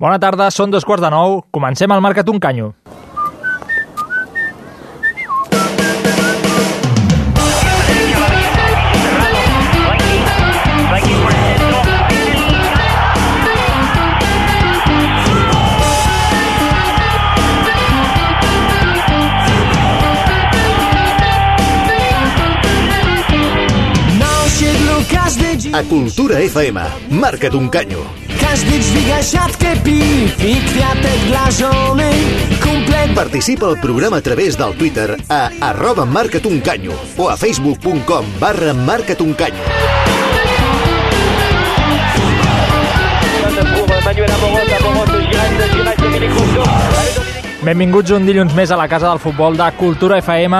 Bona tarda, són dos quarts de nou. Comencem el Marcat un Canyo. A Kultura FM. Marca't un canyo. Każdy dźwiga siatkę piw i kwiatek dla żony. Komplet... Participa al programa a través del Twitter a arroba marca't un canyo o a facebook.com barra marca't un canyo. Manuel Amorós, Amorós, Girat, Girat, Dominic Rousseau. Benvinguts un dilluns més a la Casa del Futbol de Cultura FM,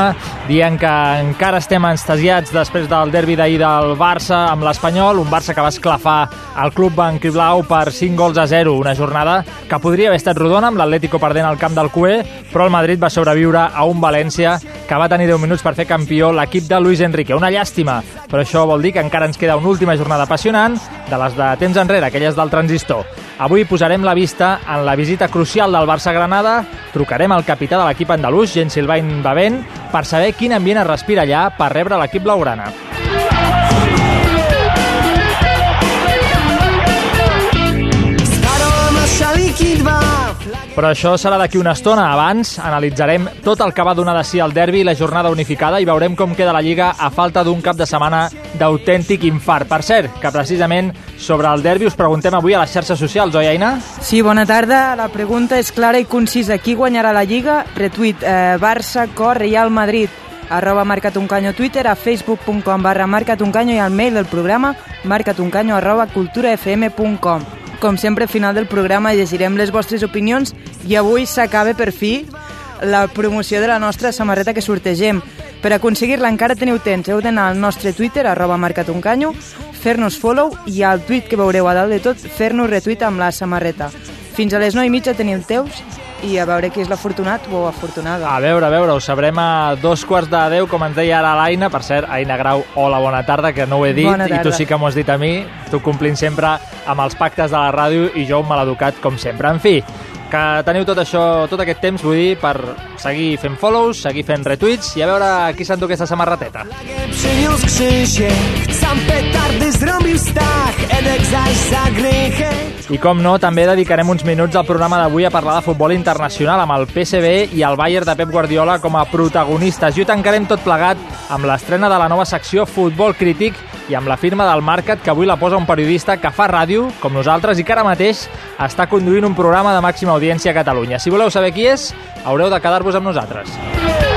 dient que encara estem anestesiats després del derbi d'ahir del Barça amb l'Espanyol, un Barça que va esclafar el club banquiblau per 5 gols a 0, una jornada que podria haver estat rodona amb l'Atlético perdent al camp del Cué, però el Madrid va sobreviure a un València que va tenir 10 minuts per fer campió l'equip de Luis Enrique. Una llàstima, però això vol dir que encara ens queda una última jornada apassionant de les de temps enrere, aquelles del transistor. Avui posarem la vista en la visita crucial del Barça a Granada, trucarem al capità de l'equip andalús, Jens Silvain Bavent, per saber quin ambient es respira allà per rebre l'equip blaugrana. Però això serà d'aquí una estona. Abans analitzarem tot el que va donar de si el derbi i la jornada unificada i veurem com queda la Lliga a falta d'un cap de setmana d'autèntic infart. Per cert, que precisament sobre el derbi us preguntem avui a les xarxes socials, oi, Aina? Sí, bona tarda. La pregunta és clara i concisa. Qui guanyarà la Lliga? Retuit eh, Barça, Cor, Real Madrid arroba marcatuncanyo Twitter, a facebook.com barra marcatuncanyo i al mail del programa marcatuncanyo arroba culturafm.com. Com sempre, al final del programa llegirem les vostres opinions i avui s'acaba per fi la promoció de la nostra samarreta que sortegem. Per aconseguir-la encara teniu temps, heu d'anar al nostre Twitter, arroba marcatuncanyo, fer-nos follow i al tuit que veureu a dalt de tot, fer-nos retuit amb la samarreta. Fins a les 9 i mitja teniu teus i a veure qui és l'afortunat o afortunada. A veure, a veure, ho sabrem a dos quarts de deu, com ens deia ara l'Aina. Per cert, Aina Grau, hola, bona tarda, que no ho he dit, Bona i tu sí que m'ho has dit a mi. Tu complint sempre amb els pactes de la ràdio i jo un maleducat, com sempre. En fi, que teniu tot això, tot aquest temps, vull dir, per seguir fent follows, seguir fent retuits i a veure qui s'endú aquesta samarrateta. Przyniósł Krzysiek, sam petardy zrobił Stach, Edek zaś za grychę. I com no, també dedicarem uns minuts al programa d'avui a parlar de futbol internacional amb el PSV i el Bayern de Pep Guardiola com a protagonistes. I ho tancarem tot plegat amb l'estrena de la nova secció Futbol Crític i amb la firma del Market que avui la posa un periodista que fa ràdio, com nosaltres, i que ara mateix està conduint un programa de màxima audiència a Catalunya. Si voleu saber qui és, haureu de quedar-vos amb nosaltres.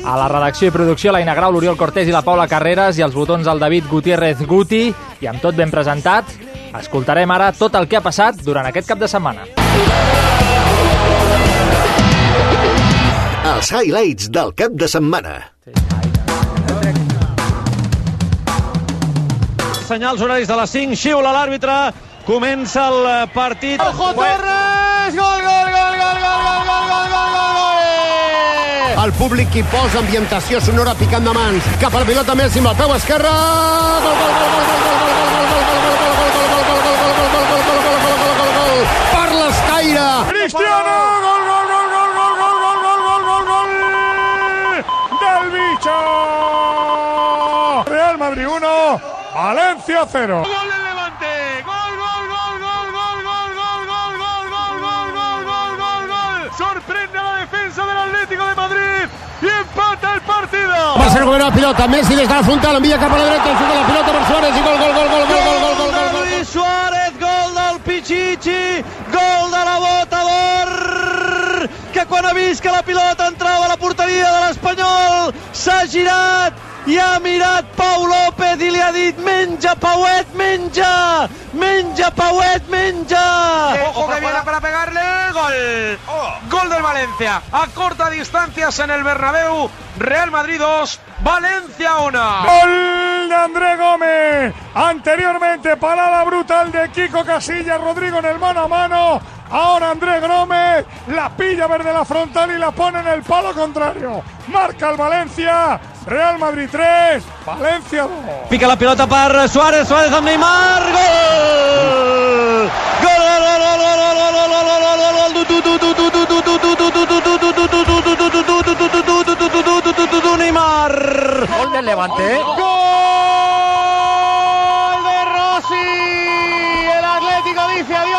A la redacció i producció, l'Aina Grau, l'Oriol Cortés i la Paula Carreras i els botons del David Gutiérrez Guti. I amb tot ben presentat, escoltarem ara tot el que ha passat durant aquest cap de setmana. Els highlights del cap de setmana. senyals horaris de les 5, xiula l'àrbitre, comença el partit. Ojo Torres, gol, gol, El públic qui posa ambientació sonora picant de mans. Cap a la pilota Messi amb el peu esquerre. Gol, gol, gol, gol, gol, gol, per l'escaire. Cristiano, gol, gol, gol, gol, gol, gol, gol, gol, gol, gol, gol del bicho. Real Madrid 1, Valencia 0. partido. Va a ser la pilota. Messi desde la frontal envía cap a la dreta, juga la pilota per Suárez i gol, gol, gol, gol, gol, gol, gol, gol. gol, Luis Suárez, gol del Pichichi, gol de la bota d'or que quan ha vist que la pilota entrava a la porteria de l'Espanyol s'ha girat i ha mirat Pau López i li ha dit menja, Pauet, menja, menja, Pauet, menja. Ojo que viene para pegarle. Gol. Gol del Valencia. A corta distancias en el Bernabéu. Real Madrid 2, Valencia 1. Gol de André Gómez. Anteriormente parada brutal de Kiko Casillas, Rodrigo en el mano a mano. Ahora Andrés Grome la pilla verde la frontal y la pone en el palo contrario. Marca el Valencia. Real Madrid 3, Valencia 2. Pica la pilota per Suárez, Suárez amb Neymar, gol! Gol, gol, gol, gol, gol, gol, gol, gol, gol, gol, gol, du, du, du, du,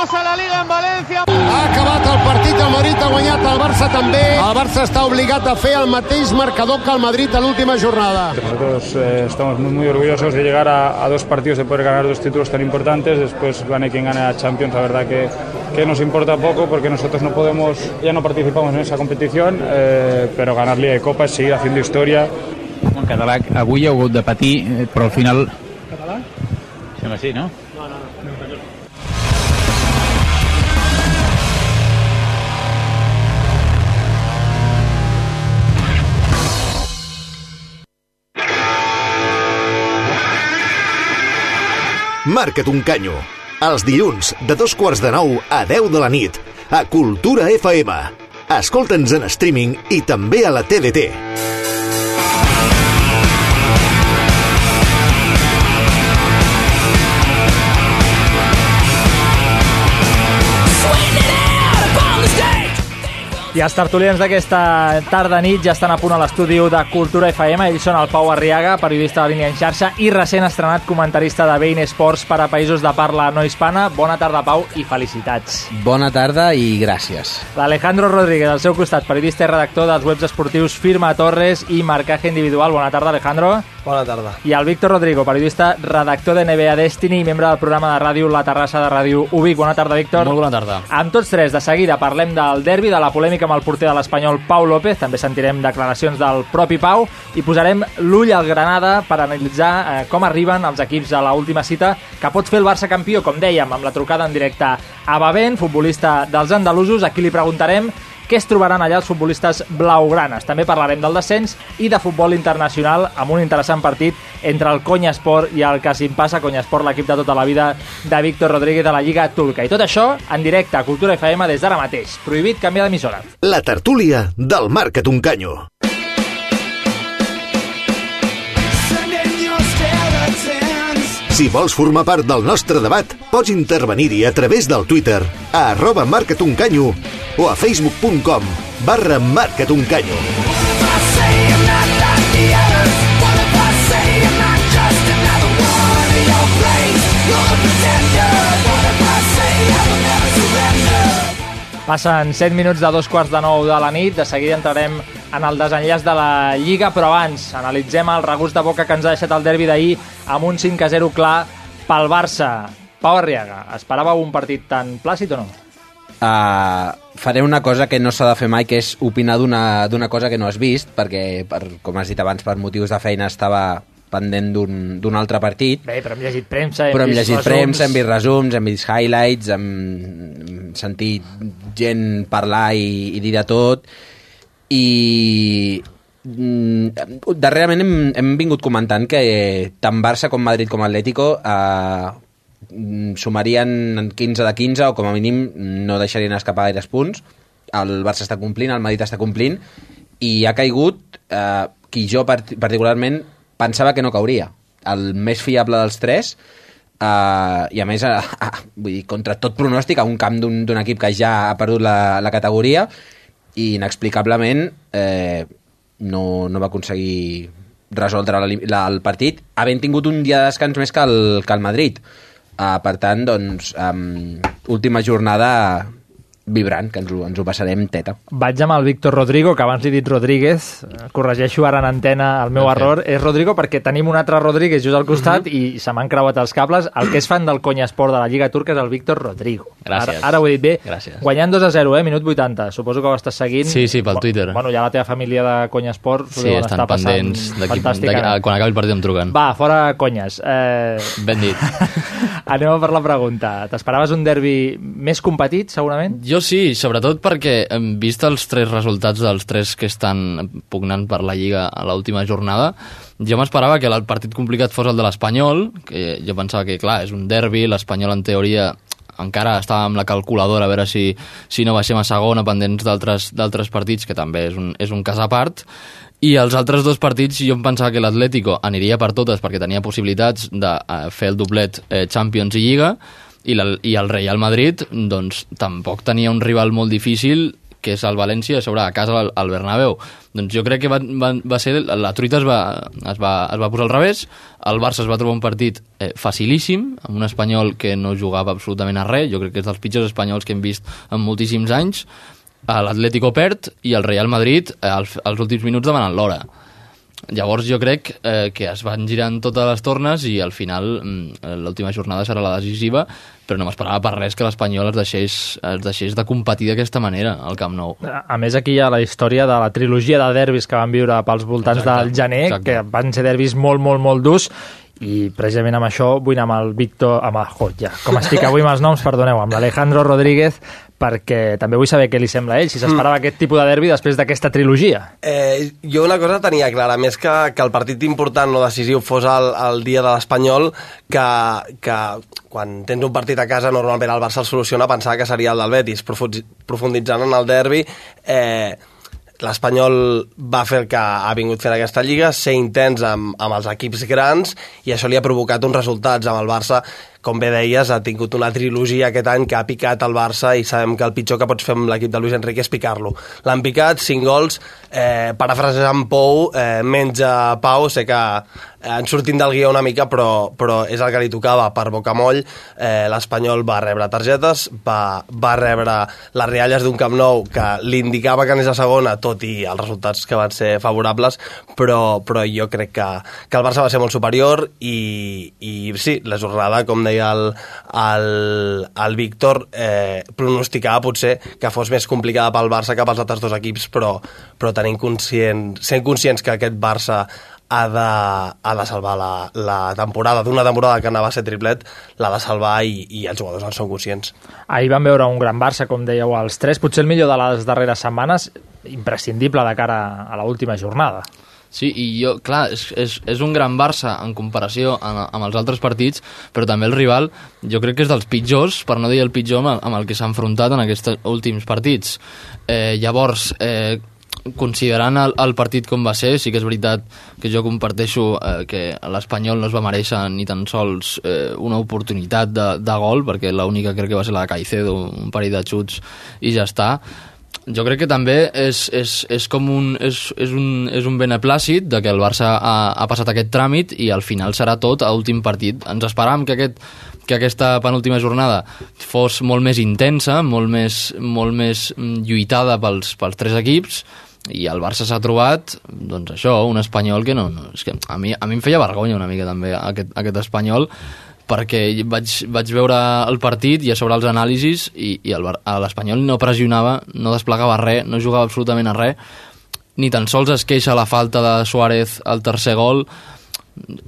dice adiós a la Liga en Valencia. Ha acabat el partit, el Madrid ha guanyat, el Barça també. El Barça està obligat a fer el mateix marcador que el Madrid a l'última jornada. Nosotros eh, estamos muy, muy orgullosos de llegar a, a dos partidos, de poder ganar dos títulos tan importantes. Después gane quien gane a Champions, la verdad que, que nos importa poco porque nosotros no podemos, ya no participamos en esa competición, eh, pero ganar Liga de Copa es seguir haciendo historia. En català, avui heu hagut de patir, eh, però al final... Català? Sembla sí, no? Marca't un canyo. Els dilluns, de dos quarts de nou a 10 de la nit, a Cultura FM. Escolta'ns en streaming i també a la TDT. I els tertulians d'aquesta tarda nit ja estan a punt a l'estudi de Cultura FM. Ells són el Pau Arriaga, periodista de línia en xarxa i recent estrenat comentarista de Bein Sports per a països de parla no hispana. Bona tarda, Pau, i felicitats. Bona tarda i gràcies. L'Alejandro Rodríguez, al seu costat, periodista i redactor dels webs esportius Firma Torres i Marcaje Individual. Bona tarda, Alejandro. Bona tarda. I el Víctor Rodrigo, periodista, redactor de NBA Destiny i membre del programa de ràdio La Terrassa de Ràdio Ubic. Bona tarda, Víctor. Molt bona tarda. Amb tots tres, de seguida, parlem del derbi, de la polèmica amb el porter de l'Espanyol Pau López, també sentirem declaracions del propi Pau, i posarem l'ull al Granada per analitzar eh, com arriben els equips a l'última cita que pot fer el Barça campió, com dèiem, amb la trucada en directe a Bavent, futbolista dels andalusos, a qui li preguntarem què es trobaran allà els futbolistes blaugranes. També parlarem del descens i de futbol internacional amb un interessant partit entre el Conya Sport i el Casim Passa Conya Sport, l'equip de tota la vida de Víctor Rodríguez de la Lliga Turca. I tot això en directe a Cultura FM des d'ara mateix. Prohibit canviar d'emissora. La tertúlia del Marca't un Si vols formar part del nostre debat, pots intervenir-hi a través del Twitter a arroba marcatuncanyo o a facebook.com barra marcatuncanyo. Passen 7 minuts de dos quarts de nou de la nit. De seguida entrarem en el desenllaç de la Lliga, però abans analitzem el regust de boca que ens ha deixat el derbi d'ahir amb un 5 a 0 clar pel Barça. Pau Arriaga, esperàveu un partit tan plàcid o no? Uh, faré una cosa que no s'ha de fer mai, que és opinar d'una cosa que no has vist, perquè, per, com has dit abans, per motius de feina estava pendent d'un d'un altre partit. Bé, però hem llegit premsa, hem però hem llegit resums. premsa, hem vist resums, hem vist highlights, hem, hem sentit gent parlar i, i dir de tot i mm, darrerament hem, hem vingut comentant que tant Barça com Madrid com Atlético eh, mm, sumarien 15 de 15 o com a mínim no deixarien escapar gaires punts. El Barça està complint, el Madrid està complint i ha caigut eh, qui jo part particularment pensava que no cauria. El més fiable dels tres Uh, i a més, uh, uh, vull dir, contra tot pronòstic, a un camp d'un equip que ja ha perdut la, la categoria i inexplicablement eh, no, no va aconseguir resoldre la, la, el partit, havent tingut un dia de descans més que el, que el Madrid. Uh, per tant, doncs, um, última jornada vibrant, que ens ho, ens ho passarem teta. Vaig amb el Víctor Rodrigo, que abans li he dit Rodríguez, corregeixo ara en antena el meu Ok. error, és Rodrigo perquè tenim un altre Rodríguez just al costat i se m'han creuat els cables. El que és fan del Conya Esport de la Lliga Turca és el Víctor Rodrigo. Gràcies. Ara, ara ho he dit bé. Gràcies. Guanyant 2 a 0, eh? Minut 80. Suposo que ho estàs seguint. Sí, sí, pel Twitter. Bueno, ja la teva família de Conya Esport Sí, estan passant pendents d'aquí- fantàstic d'aquí- ara. quan acabi el partit em truquen. Va, fora conyes. Eh... Ben dit. Anem a per la pregunta. T'esperaves un derbi més competit, segurament? Jo sí, sobretot perquè hem vist els tres resultats dels tres que estan pugnant per la Lliga a l'última jornada, jo m'esperava que el partit complicat fos el de l'Espanyol, que jo pensava que, clar, és un derbi, l'Espanyol en teoria encara estava amb la calculadora a veure si, si no baixem a segona pendents d'altres partits, que també és un, és un cas a part, i els altres dos partits jo em pensava que l'Atlético aniria per totes perquè tenia possibilitats de eh, fer el doblet eh, Champions i Lliga, i, la, i el Real Madrid doncs tampoc tenia un rival molt difícil que és el València sobre a casa al, al Bernabéu. Doncs jo crec que va, va, va ser... La truita es va, es, va, es va posar al revés, el Barça es va trobar un partit eh, facilíssim, amb un espanyol que no jugava absolutament a res, jo crec que és dels pitjors espanyols que hem vist en moltíssims anys, l'Atlético perd i el Real Madrid eh, als, als últims minuts demanant l'hora. Llavors jo crec eh, que es van girant totes les tornes i al final mm, l'última jornada serà la decisiva, però no m'esperava per res que l'Espanyol es deixés, es deixés de competir d'aquesta manera al Camp Nou. A més, aquí hi ha la història de la trilogia de derbis que van viure pels voltants exacte, del gener, exacte. que van ser derbis molt, molt, molt durs, i precisament amb això vull anar amb el Víctor, amb el, oh, ja, com estic avui amb els noms, perdoneu, amb l'Alejandro Rodríguez, perquè també vull saber què li sembla a ell, si s'esperava mm. aquest tipus de derbi després d'aquesta trilogia. Eh, jo una cosa tenia clara, més que, que el partit important o decisiu fos el, el dia de l'Espanyol, que, que quan tens un partit a casa normalment el Barça el soluciona pensar que seria el del Betis, profunditzant en el derbi, eh, l'Espanyol va fer el que ha vingut fent aquesta lliga, ser intens amb, amb els equips grans i això li ha provocat uns resultats amb el Barça com bé deies, ha tingut una trilogia aquest any que ha picat el Barça i sabem que el pitjor que pots fer amb l'equip de Luis Enrique és picar-lo. L'han picat, 5 gols, eh, parafrasejant Pou, eh, menja Pau, sé que eh, ens sortim del guió una mica, però, però és el que li tocava per Bocamoll. Eh, L'Espanyol va rebre targetes, va, va rebre les rialles d'un Camp Nou que li indicava que anés a segona, tot i els resultats que van ser favorables, però, però jo crec que, que el Barça va ser molt superior i, i sí, la jornada, com deia el, el, el Víctor, eh, pronosticava potser que fos més complicada pel Barça que pels altres dos equips, però, però tenint conscient, sent conscients que aquest Barça ha de, ha de salvar la, la temporada, d'una temporada que anava a ser triplet, l'ha de salvar i, i els jugadors en són conscients. Ahir vam veure un gran Barça, com dèieu els tres, potser el millor de les darreres setmanes, imprescindible de cara a l'última jornada. Sí, i jo, clar, és, és, és un gran Barça en comparació amb, amb els altres partits, però també el rival jo crec que és dels pitjors, per no dir el pitjor amb amb el que s'ha enfrontat en aquests últims partits. Eh, llavors, eh, considerant el, el partit com va ser, sí que és veritat que jo comparteixo eh, que l'Espanyol no es va mereixer ni tan sols eh, una oportunitat de, de gol, perquè l'única crec que va ser la de Caicedo, un parell de xuts i ja està, jo crec que també és, és, és com un, és, és, un, és un beneplàcit de que el Barça ha, ha passat aquest tràmit i al final serà tot a últim partit. Ens esperàvem que, aquest, que aquesta penúltima jornada fos molt més intensa, molt més, molt més lluitada pels, pels tres equips, i el Barça s'ha trobat, doncs això, un espanyol que no... no és que a, mi, a mi em feia vergonya una mica també aquest, aquest espanyol, perquè vaig, vaig veure el partit i a sobre els anàlisis i, i l'Espanyol no pressionava, no desplegava res, no jugava absolutament a res, ni tan sols es queixa la falta de Suárez al tercer gol,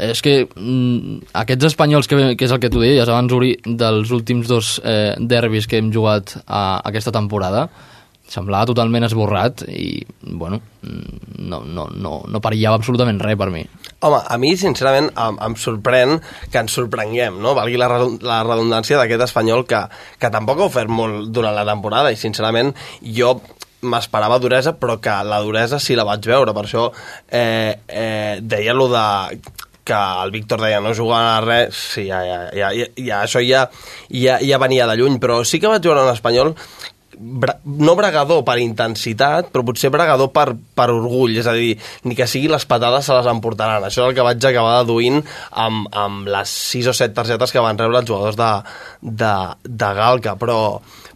és que mm, aquests espanyols, que, que és el que tu deies abans, Uri, dels últims dos eh, derbis que hem jugat a, a aquesta temporada, semblava totalment esborrat i, bueno, no, no, no, no perillava absolutament res per mi. Home, a mi, sincerament, em, em sorprèn que ens sorprenguem, no? Valgui la, la redundància d'aquest espanyol que, que tampoc ha ofert molt durant la temporada i, sincerament, jo m'esperava duresa, però que la duresa sí la vaig veure, per això eh, eh, deia lo de que el Víctor deia no jugava a res, sí, ja, ja, ja, ja, això ja, ja, ja venia de lluny, però sí que vaig veure un espanyol bra no bregador per intensitat, però potser bregador per, per orgull, és a dir, ni que sigui les patades se les emportaran. Això és el que vaig acabar deduint amb, amb les 6 o 7 targetes que van rebre els jugadors de, de, de Galca, però,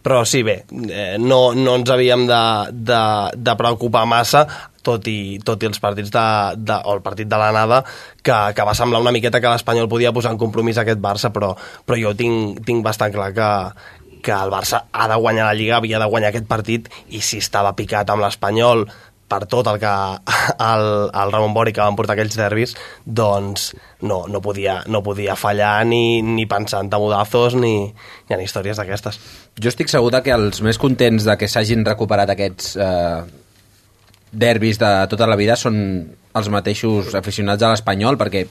però sí, bé, eh, no, no ens havíem de, de, de preocupar massa tot i, tot i els partits de, de, o el partit de l'anada que, que va semblar una miqueta que l'Espanyol podia posar en compromís aquest Barça però, però jo tinc, tinc bastant clar que, que el Barça ha de guanyar la Lliga, havia de guanyar aquest partit, i si estava picat amb l'Espanyol, per tot el que el, el Ramon Bori que van portar aquells derbis, doncs no, no, podia, no podia fallar ni, ni pensar en tamudazos ni, ni en històries d'aquestes. Jo estic segur que els més contents de que s'hagin recuperat aquests eh, derbis de tota la vida són els mateixos aficionats a l'Espanyol, perquè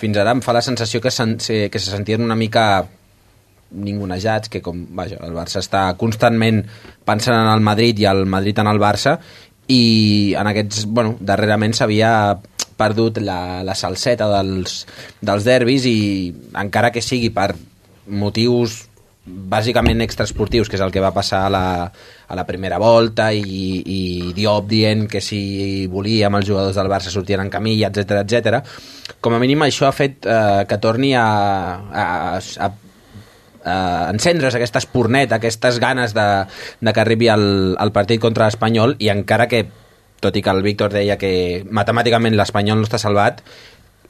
fins ara em fa la sensació que, sen, que se sentien una mica ningunejats, que com, vaja, el Barça està constantment pensant en el Madrid i el Madrid en el Barça, i en aquests, bueno, darrerament s'havia perdut la, la salseta dels, dels derbis i encara que sigui per motius bàsicament extraesportius, que és el que va passar a la, a la primera volta i, i Diop dient que si volia amb els jugadors del Barça sortien en camilla, etc etc. Com a mínim això ha fet eh, que torni a, a, a eh, encendre's aquesta espurnet, aquestes ganes de, de que arribi el, el partit contra l'Espanyol i encara que, tot i que el Víctor deia que matemàticament l'Espanyol no està salvat,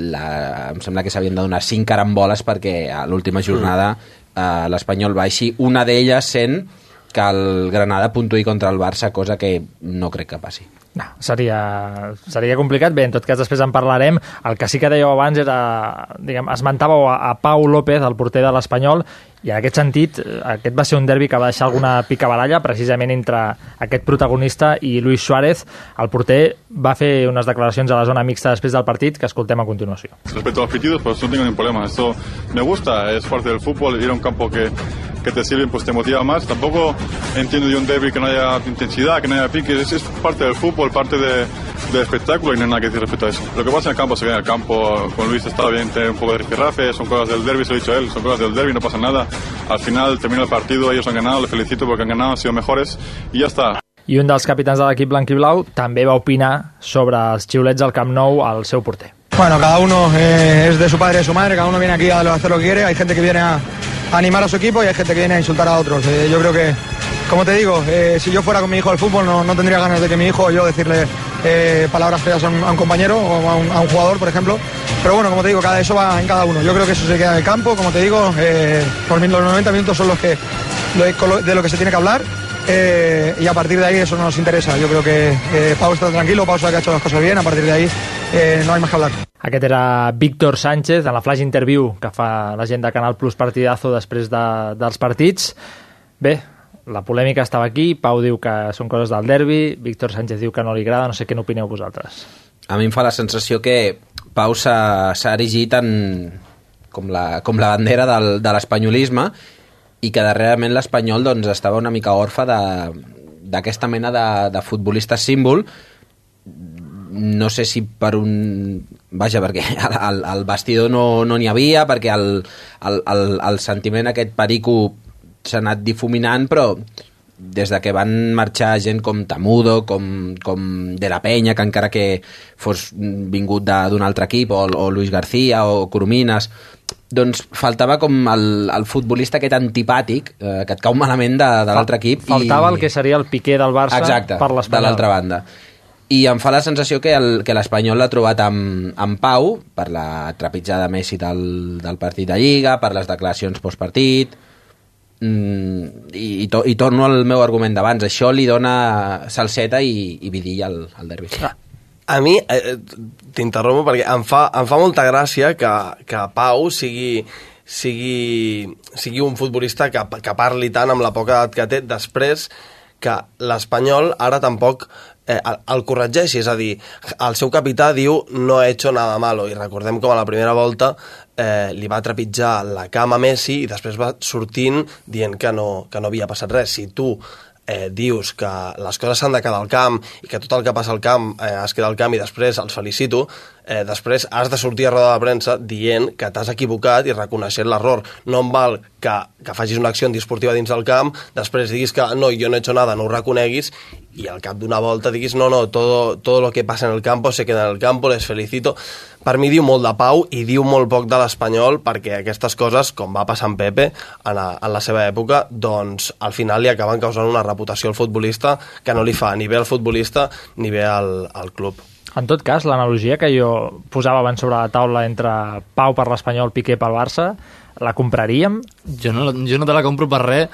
la, em sembla que s'havien de donar cinc caramboles perquè a l'última jornada eh, l'Espanyol baixi, una d'elles sent que el Granada puntuï contra el Barça, cosa que no crec que passi. No, seria, seria complicat. Bé, en tot cas, després en parlarem. El que sí que dèieu abans era, diguem, esmentàveu a, a Pau López, el porter de l'Espanyol, i en aquest sentit, aquest va ser un derbi que va deixar alguna picabaralla, precisament entre aquest protagonista i Luis Suárez. El porter va fer unes declaracions a la zona mixta després del partit que escoltem a continuació. Respecto a los pitidos, pues no tengo ningún problema. Esto me gusta, es parte del fútbol, ir a un campo que que te sirven, pues te motiva más. Tampoco entiendo de un derby que no haya intensidad, que no haya pique. Es, es parte del fútbol, parte de, del espectáculo y no hay nada que decir respecto a eso. Lo que pasa en el campo se ve en el campo. Con Luis está bien tener un poco de rifirrafe, son cosas del derby, se lo he dicho a él, son cosas del derby, no pasa nada. Al final termina el partido, ellos han ganado, les felicito porque han ganado, han sido mejores y ya está. I un dels capitans de l'equip blanc i blau també va opinar sobre els xiulets al Camp Nou al seu porter. Bueno, cada uno eh, es de su padre y de su madre, cada uno viene aquí a hacer lo que quiere, hay gente que viene a, animar a su equipo y hay gente que viene a insultar a otros. Eh, yo creo que, como te digo, eh, si yo fuera con mi hijo al fútbol no, no, tendría ganas de que mi hijo o yo decirle eh, palabras feas a un, a un, compañero o a un, a un, jugador, por ejemplo. Pero bueno, como te digo, cada eso va en cada uno. Yo creo que eso se queda en el campo, como te digo, eh, por los 90 minutos son los que de lo que se tiene que hablar. Eh, y a partir de ahí eso no nos interesa. Yo creo que eh, Pau está tranquilo, Pau sabe que ha hecho las cosas bien, a partir de ahí eh, no hay más que hablar. Aquest era Víctor Sánchez, en la flash interview que fa la gent de Canal Plus Partidazo després de, dels partits. Bé, la polèmica estava aquí, Pau diu que són coses del derbi, Víctor Sánchez diu que no li agrada, no sé què n'opineu vosaltres. A mi em fa la sensació que Pau s'ha erigit en, com, la, com la bandera del, de l'espanyolisme i que darrerament l'Espanyol doncs, estava una mica orfa d'aquesta mena de, de futbolista símbol no sé si per un... Vaja, perquè al, al vestidor no n'hi no havia, perquè el, el, el, el sentiment aquest perico s'ha anat difuminant, però des de que van marxar gent com Tamudo, com, com De La Penya, que encara que fos vingut d'un altre equip, o, o Luis García, o Coromines, doncs faltava com el, el futbolista aquest antipàtic eh, que et cau malament de, de l'altre equip. Faltava i... el que seria el piqué del Barça Exacte, per l'Espanyol. de l'altra banda i em fa la sensació que el, que l'Espanyol l'ha trobat amb, amb Pau per la trepitjada Messi del, del partit de Lliga, per les declaracions postpartit mm, i, i, to, i torno al meu argument d'abans això li dona salseta i, i vidilla al, al derbi ah. A mi, eh, t'interrompo perquè em fa, em fa molta gràcia que, que Pau sigui, sigui, sigui un futbolista que, que parli tant amb la poca edat que té després que l'Espanyol ara tampoc eh, el, corregeixi, és a dir, el seu capità diu no he hecho nada malo, i recordem com a la primera volta eh, li va trepitjar la cama a Messi i després va sortint dient que no, que no havia passat res. Si tu eh, dius que les coses s'han de quedar al camp i que tot el que passa al camp eh, es queda al camp i després els felicito, eh, després has de sortir a roda de premsa dient que t'has equivocat i reconeixent l'error. No em val que, que facis una acció antisportiva dins del camp, després diguis que no, jo no he hecho nada, no ho reconeguis, i al cap d'una volta diguis no, no, todo, todo lo que passa en el campo se queda en el campo, les felicito. Per mi diu molt de pau i diu molt poc de l'Espanyol perquè aquestes coses, com va passar amb Pepe en la, en la seva època, doncs al final li acaben causant una reputació al futbolista que no li fa ni bé al futbolista ni bé al, al club. En tot cas, l'analogia que jo posava abans sobre la taula entre Pau per l'Espanyol, Piqué pel Barça, la compraríem? Jo no, jo no te la compro per res,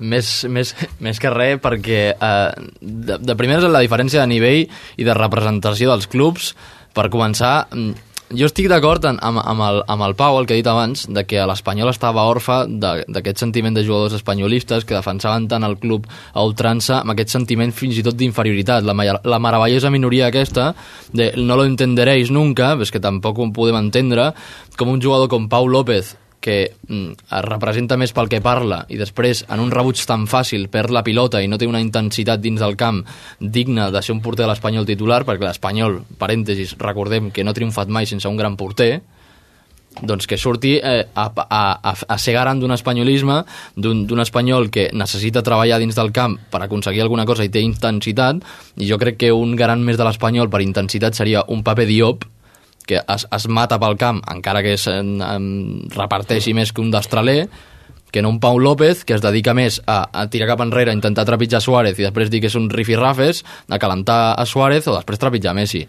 més, més, més que res perquè eh, de, de primeres la diferència de nivell i de representació dels clubs per començar mm, jo estic d'acord amb, amb, el, amb el Pau, el que he dit abans, de que l'Espanyol estava orfe de- d'aquest sentiment de jugadors espanyolistes que defensaven tant el club a ultrança amb aquest sentiment fins i tot d'inferioritat. La, la meravellosa minoria aquesta de no lo entenderéis nunca, és que tampoc ho podem entendre, com un jugador com Pau López que mm, es representa més pel que parla i després en un rebuig tan fàcil perd la pilota i no té una intensitat dins del camp digna de ser un porter de l'Espanyol titular perquè l'Espanyol, parèntesis, recordem que no ha triomfat mai sense un gran porter doncs que surti eh, a, a, a, a ser garant d'un espanyolisme, d'un espanyol que necessita treballar dins del camp per aconseguir alguna cosa i té intensitat, i jo crec que un garant més de l'espanyol per intensitat seria un Pape Diop, que es, es mata pel camp, encara que es, en, en, reparteixi més que un destraler, que no un Pau López, que es dedica més a, a tirar cap enrere, a intentar trepitjar Suárez i després dir que és un rifirrafes, a calentar a Suárez o després trepitjar Messi.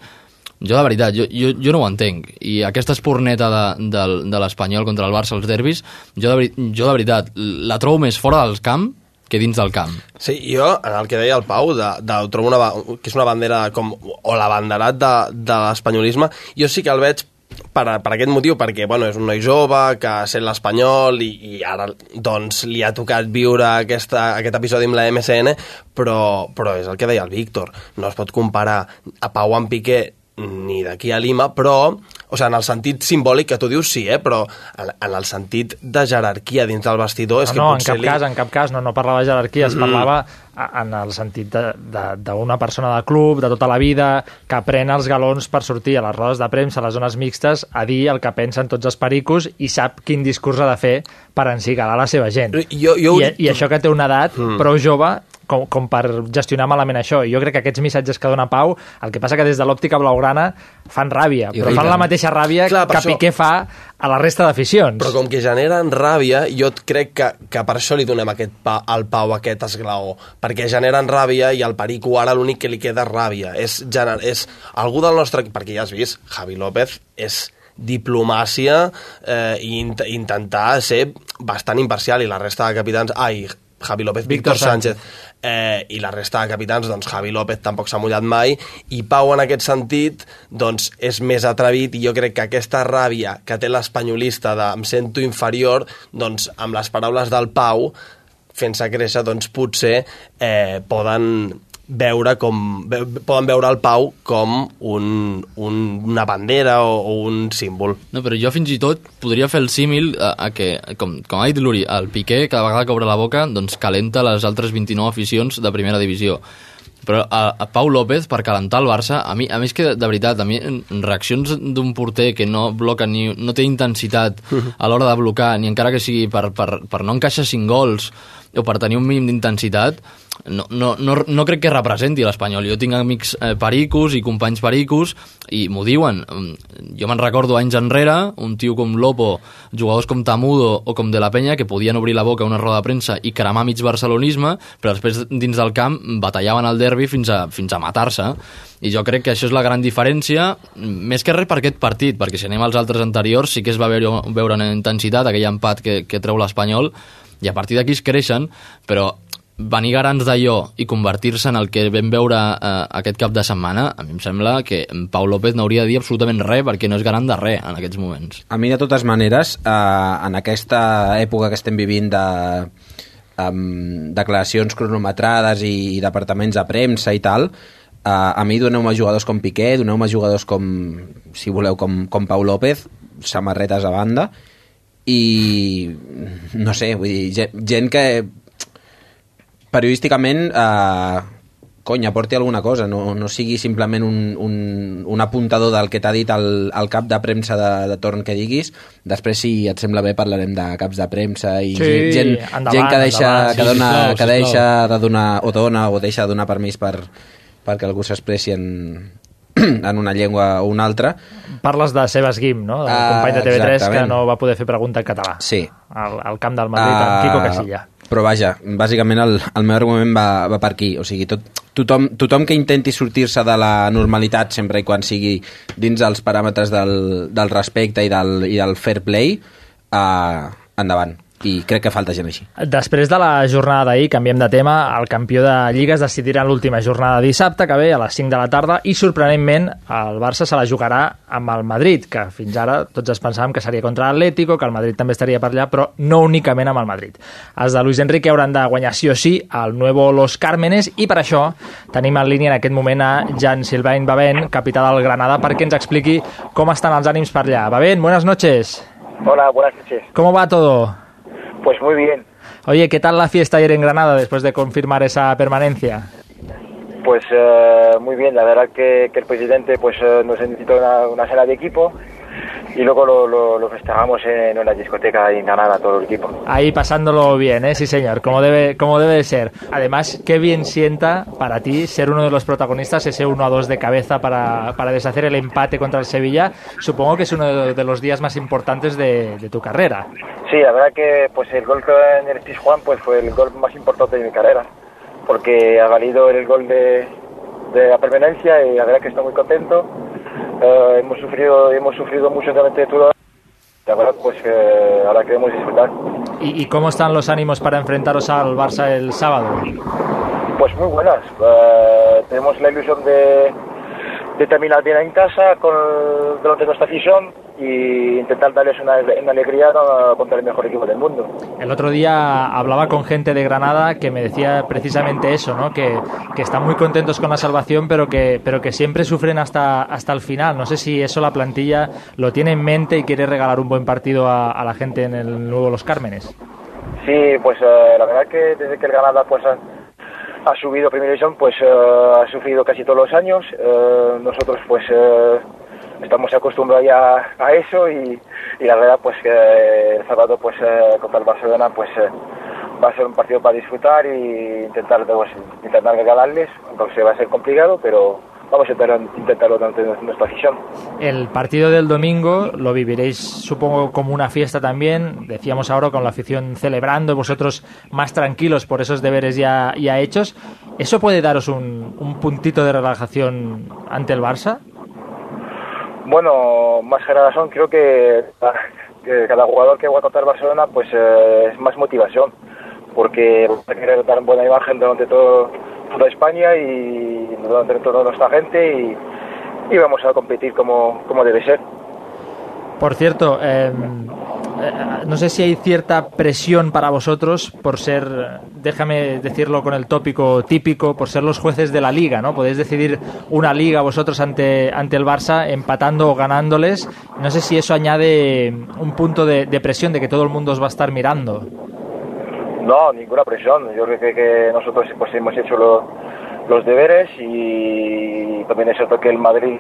Jo, de veritat, jo, jo, jo no ho entenc. I aquesta esporneta de, de, de l'Espanyol contra el Barça als derbis, jo de, jo de veritat la trobo més fora del camp que dins del camp. Sí, jo, en el que deia el Pau, de, de, trobo una, que és una bandera com, o l'abanderat de, de l'espanyolisme, jo sí que el veig per, per aquest motiu, perquè bueno, és un noi jove que sent l'espanyol i, i ara doncs, li ha tocat viure aquesta, aquest episodi amb la MSN, però, però és el que deia el Víctor. No es pot comparar a Pau amb Piqué ni d'aquí a Lima, però, o sigui, en el sentit simbòlic que tu dius sí, eh? però en, en el sentit de jerarquia dins del vestidor és no, que no, en cap cas, en cap cas, no, no parlava de jerarquia, es parlava en el sentit d'una persona de club, de tota la vida, que pren els galons per sortir a les rodes de premsa, a les zones mixtes, a dir el que pensen tots els pericos i sap quin discurs ha de fer per encigalar la seva gent. Jo, jo... I, I això que té una edat Mm. prou jove com, com per gestionar malament això. I jo crec que aquests missatges que dona Pau, el que passa que des de l'òptica blaugrana fan ràbia, però fan la mateixa ràbia Clar, que això- Piqué fa a la resta d'aficions. Però com que generen ràbia, jo crec que, que per això li donem aquest pa, al Pau aquest esglaó. Perquè generen ràbia i al Perico ara l'únic que li queda és ràbia. És, gener, és algú del nostre... Perquè ja has vist, Javi López és diplomàcia eh, i int intentar ser bastant imparcial i la resta de capitans... Ai, Javi López, Víctor, Víctor Sánchez, eh, i la resta de capitans, doncs Javi López tampoc s'ha mullat mai, i Pau en aquest sentit doncs és més atrevit i jo crec que aquesta ràbia que té l'espanyolista de em sento inferior, doncs amb les paraules del Pau fent-se créixer, doncs potser eh, poden veure com ve, poden veure el Pau com un, un, una bandera o, o un símbol. No, però jo fins i tot podria fer el símil a, a que, com, com ha dit l'Uri, el Piqué, cada vegada que obre la boca, doncs calenta les altres 29 aficions de primera divisió. Però a, a Pau López, per calentar el Barça, a mi, a mi és que, de veritat, a mi en reaccions d'un porter que no bloca ni, no té intensitat a l'hora de blocar, ni encara que sigui per, per, per no encaixar cinc gols o per tenir un mínim d'intensitat, no, no, no, no crec que representi l'Espanyol. Jo tinc amics eh, pericos i companys pericos i m'ho diuen. Mm, Jo me'n recordo anys enrere, un tio com Lopo, jugadors com Tamudo o com De La Penya, que podien obrir la boca a una roda de premsa i cremar mig barcelonisme, però després dins del camp batallaven el derbi fins a, fins a matar-se. I jo crec que això és la gran diferència, més que res per aquest partit, perquè si anem als altres anteriors sí que es va veure, veure una intensitat, aquell empat que, que treu l'Espanyol, i a partir d'aquí es creixen, però venir garants d'allò i convertir-se en el que vam veure eh, aquest cap de setmana, a mi em sembla que Pau López no hauria de dir absolutament res perquè no és garant de res en aquests moments. A mi, de totes maneres, eh, en aquesta època que estem vivint de um, declaracions cronometrades i, i departaments de premsa i tal, uh, a mi doneu-me jugadors com Piqué, doneu-me jugadors com, si voleu, com, com Pau López, samarretes a banda, i no sé, vull dir, gent, gent que periodísticament eh, cony, aporti alguna cosa, no, no sigui simplement un, un, un apuntador del que t'ha dit el, el cap de premsa de, de torn que diguis. Després, si et sembla bé, parlarem de caps de premsa i Sí, gent, endavant, gent que deixa, endavant, que sí, dona, sisplau, que deixa sisplau. de donar, o dona o deixa de donar permís per, perquè algú s'expressi en, en una llengua o una altra. Parles de Sebas Guim, no? Del Ah, company de TV3 que exactament. no va poder fer pregunta en català. Sí. Al, al camp del Madrid, amb Quico Ah, Casilla. Però vaja, bàsicament el, el meu argument va, va per aquí. O sigui, tot, tothom, tothom que intenti sortir-se de la normalitat sempre i quan sigui dins dels paràmetres del, del respecte i del, i del fair play, uh, endavant. I crec que falta gent així. Després de la jornada d'ahir, canviem de tema, el campió de Lliga es decidirà en l'última jornada de dissabte, que ve a les 5 de la tarda, i sorprenentment el Barça se la jugarà amb el Madrid, que fins ara tots es pensàvem que seria contra l'Atlético, que el Madrid també estaria per allà, però no únicament amb el Madrid. Els de Luis Enrique hauran de guanyar sí o sí el nuevo Los Cármenes, i per això tenim en línia en aquest moment a Jan Silvain Babén, capità del Granada, perquè ens expliqui com estan els ànims per allà. Babén, buenas noches. Hola, buenas noches. ¿Cómo va todo? Pues muy bien. Oye, ¿qué tal la fiesta ayer en Granada después de confirmar esa permanencia? Pues eh, muy bien, la verdad que, que el presidente pues eh, nos invitó a una, una cena de equipo y luego lo, lo, lo festejamos en una discoteca en Granada, todo el equipo. Ahí pasándolo bien, ¿eh? Sí, señor, como debe, como debe de ser. Además, qué bien sienta para ti ser uno de los protagonistas, ese 1 a 2 de cabeza para, para deshacer el empate contra el Sevilla. Supongo que es uno de, de los días más importantes de, de, tu carrera. Sí, la verdad que pues el gol que en el Juan pues fue el gol más importante de mi carrera, porque ha valido el gol de, de la permanencia y la verdad que estoy muy contento. Uh, hemos sufrido hemos sufrido mucho durante todo. La verdad pues que ahora queremos disfrutar. ¿Y, ¿Y, cómo están los ánimos para enfrentaros al Barça el sábado? pues muy buenas. Uh, tenemos la ilusión de, de terminar bien en casa con delante de nuestra afición y intentar darles una, una alegría contra el mejor equipo del mundo. El otro día hablaba con gente de Granada que me decía precisamente eso, ¿no? que, que están muy contentos con la salvación, pero que, pero que siempre sufren hasta, hasta el final. No sé si eso la plantilla lo tiene en mente y quiere regalar un buen partido a, a la gente en el nuevo Los Cármenes. Sí, pues uh, la verdad que desde que el Granada pues ha, ha subido Primera División, pues uh, ha sufrido casi todos los años. Uh, nosotros pues estamos acostumbrados ya a eso y, y, la verdad pues que el sábado pues contra el Barcelona pues va a ser un partido para disfrutar y intentar pues, intentar regalarles aunque va a ser complicado pero vamos a intentar, intentarlo durante nuestra afición. El partido del domingo lo viviréis supongo como una fiesta también, decíamos ahora con la afición celebrando, vosotros más tranquilos por esos deberes ya, ya hechos. ¿Eso puede daros un, un puntito de relajación ante el Barça? Bueno, más que razón, creo que, que, cada jugador que va a contar Barcelona pues eh, es más motivación, porque quiere dar buena imagen durante todo, toda España y durante toda nuestra gente y, vamos a competir como, como debe ser. Por cierto, eh, no sé si hay cierta presión para vosotros por ser, déjame decirlo con el tópico típico, por ser los jueces de la liga, ¿no? Podéis decidir una liga vosotros ante, ante el Barça empatando o ganándoles. No sé si eso añade un punto de, de presión de que todo el mundo os va a estar mirando. No, ninguna presión. Yo creo que, que nosotros pues, hemos hecho lo, los deberes y también es cierto que el Madrid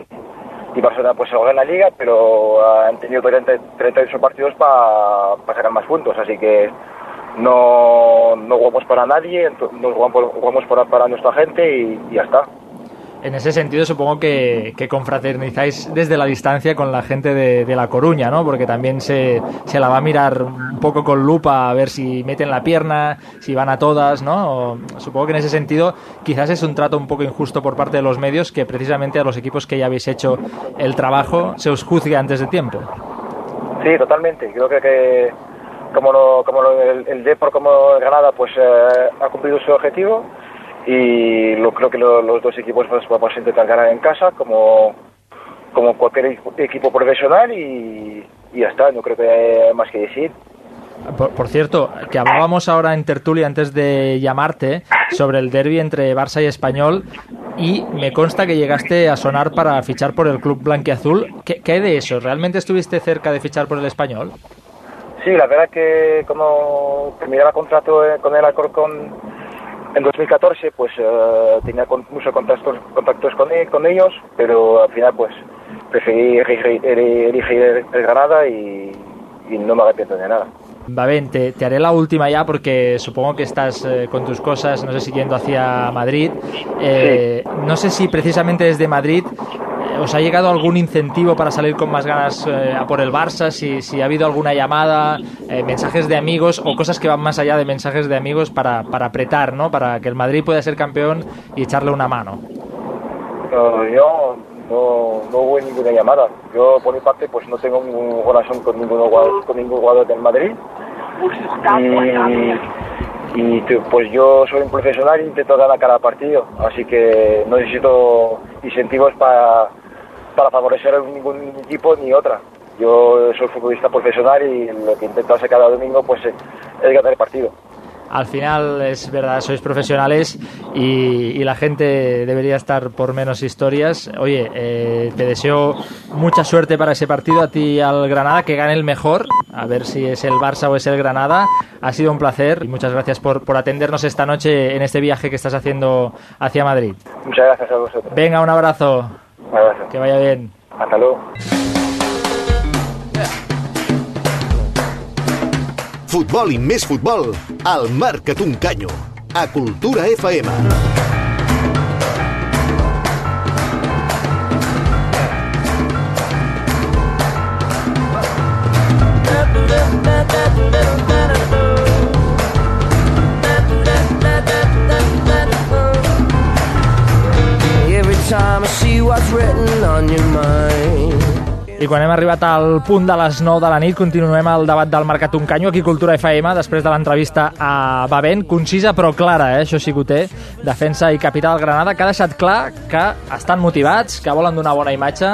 y Barcelona pues se juega en la liga, pero han tenido 30, 38 partidos para pa sacar más puntos, así que no, no jugamos para nadie, no jugamos, jugamos para, para nuestra gente y, y ya está. En ese sentido, supongo que, que, confraternizáis desde la distancia con la gente de, de La Coruña, ¿no? Porque también se, se, la va a mirar un poco con lupa a ver si meten la pierna, si van a todas, ¿no? Supongo que en ese sentido quizás es un trato un poco injusto por parte de los medios que precisamente a los equipos que ya habéis hecho el trabajo se os juzgue antes de tiempo. Sí, totalmente. Creo que, que como, lo, como lo, el, el Depor como Granada pues eh, ha cumplido su objetivo y lo, creo que lo, los dos equipos vamos a intentar ganar en casa como, como cualquier equipo profesional y, y ya está, no creo que haya más que decir. Por, por, cierto, que hablábamos ahora en tertulia antes de llamarte sobre el derby entre Barça y Español y me consta que llegaste a sonar para fichar por el club blanquiazul. ¿Qué, ¿Qué hay de eso? ¿Realmente estuviste cerca de fichar por el Español? Sí, la verdad que como terminaba contrato con el Alcorcón en 2014 pues uh, tenía con, muchos contactos, contactos con, con, ellos, pero al final pues preferí elegir, elegir el Granada y, y, no me arrepiento de nada. Va bien, te, te, haré la última ya porque supongo que estás eh, con tus cosas, no sé si yendo hacia Madrid. Eh, sí. No sé si precisamente desde Madrid ¿Os ha llegado algún incentivo para salir con más ganas eh, a por el Barça? Si, si, ha habido alguna llamada, eh, mensajes de amigos o cosas que van más allá de mensajes de amigos para, para apretar, ¿no? Para que el Madrid pueda ser campeón y echarle una mano. Uh, yo no, no hubo ninguna llamada. Yo, por mi parte, pues no tengo ninguna relación con ningún jugador, con ningún jugador del Madrid. y, y pues yo soy un profesional y intento ganar cada partido, así que no necesito incentivos para, para favorecer a ningún equipo ni otra. Yo soy futbolista profesional y lo que intento hacer cada domingo pues es ganar el partido. Al final es verdad, sois profesionales y, y la gente debería estar por menos historias. Oye, eh, te deseo mucha suerte para ese partido, a ti y al Granada, que gane el mejor, a ver si es el Barça o es el Granada. Ha sido un placer y muchas gracias por, por atendernos esta noche en este viaje que estás haciendo hacia Madrid. Muchas gracias a vosotros. Venga, un abrazo, abrazo. que vaya bien. Hasta luego. Futbol i més futbol al Marca't un canyo a Cultura FM. Every time what's written on your mind. I quan hem arribat al punt de les 9 de la nit, continuem el debat del Mercat un canyo aquí Cultura FM, després de l'entrevista a Bavent, concisa però clara, eh? això sí que ho té, defensa i capital Granada, que ha deixat clar que estan motivats, que volen donar bona imatge,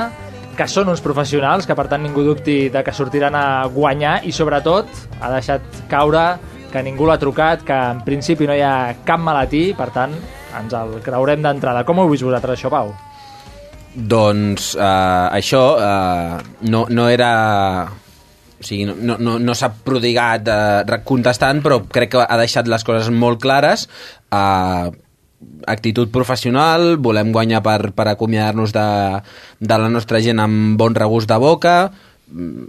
que són uns professionals, que per tant ningú dubti de que sortiran a guanyar i sobretot ha deixat caure que ningú l'ha trucat, que en principi no hi ha cap malatí, per tant ens el creurem d'entrada. Com ho heu vist vosaltres això, Pau? Doncs eh, això eh, no, no era... O sigui, no, no, no s'ha prodigat eh, contestant, però crec que ha deixat les coses molt clares. Eh, actitud professional, volem guanyar per, per acomiadar-nos de, de la nostra gent amb bon regust de boca,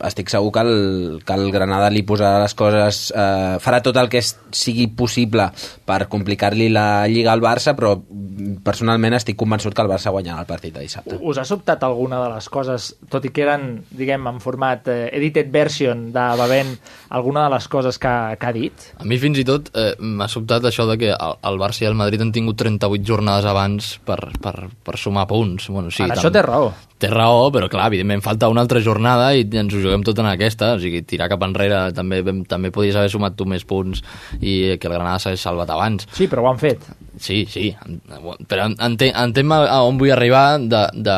estic segur que el, que el Granada li posarà les coses eh, farà tot el que es- sigui possible per complicar-li la Lliga al Barça però mm, personalment estic convençut que el Barça guanyarà el partit de dissabte Us ha sobtat alguna de les coses, tot i que eren, diguem, en format eh, edited version de Bavent, alguna de les coses que, que ha dit? A mi fins i tot eh, m'ha sobtat això de que el, el Barça i el Madrid han tingut 38 jornades abans per, per, per sumar punts. Bueno, sí, en això té raó. Té raó, però clar, evidentment falta una altra jornada i ens ho juguem tot en aquesta, o sigui, tirar cap enrere també també podies haver sumat tu més punts i que el Granada s'hagués salvat abans. Sí, però ho han fet. Sí, sí, però en- entenc, entenc a on vull arribar de, de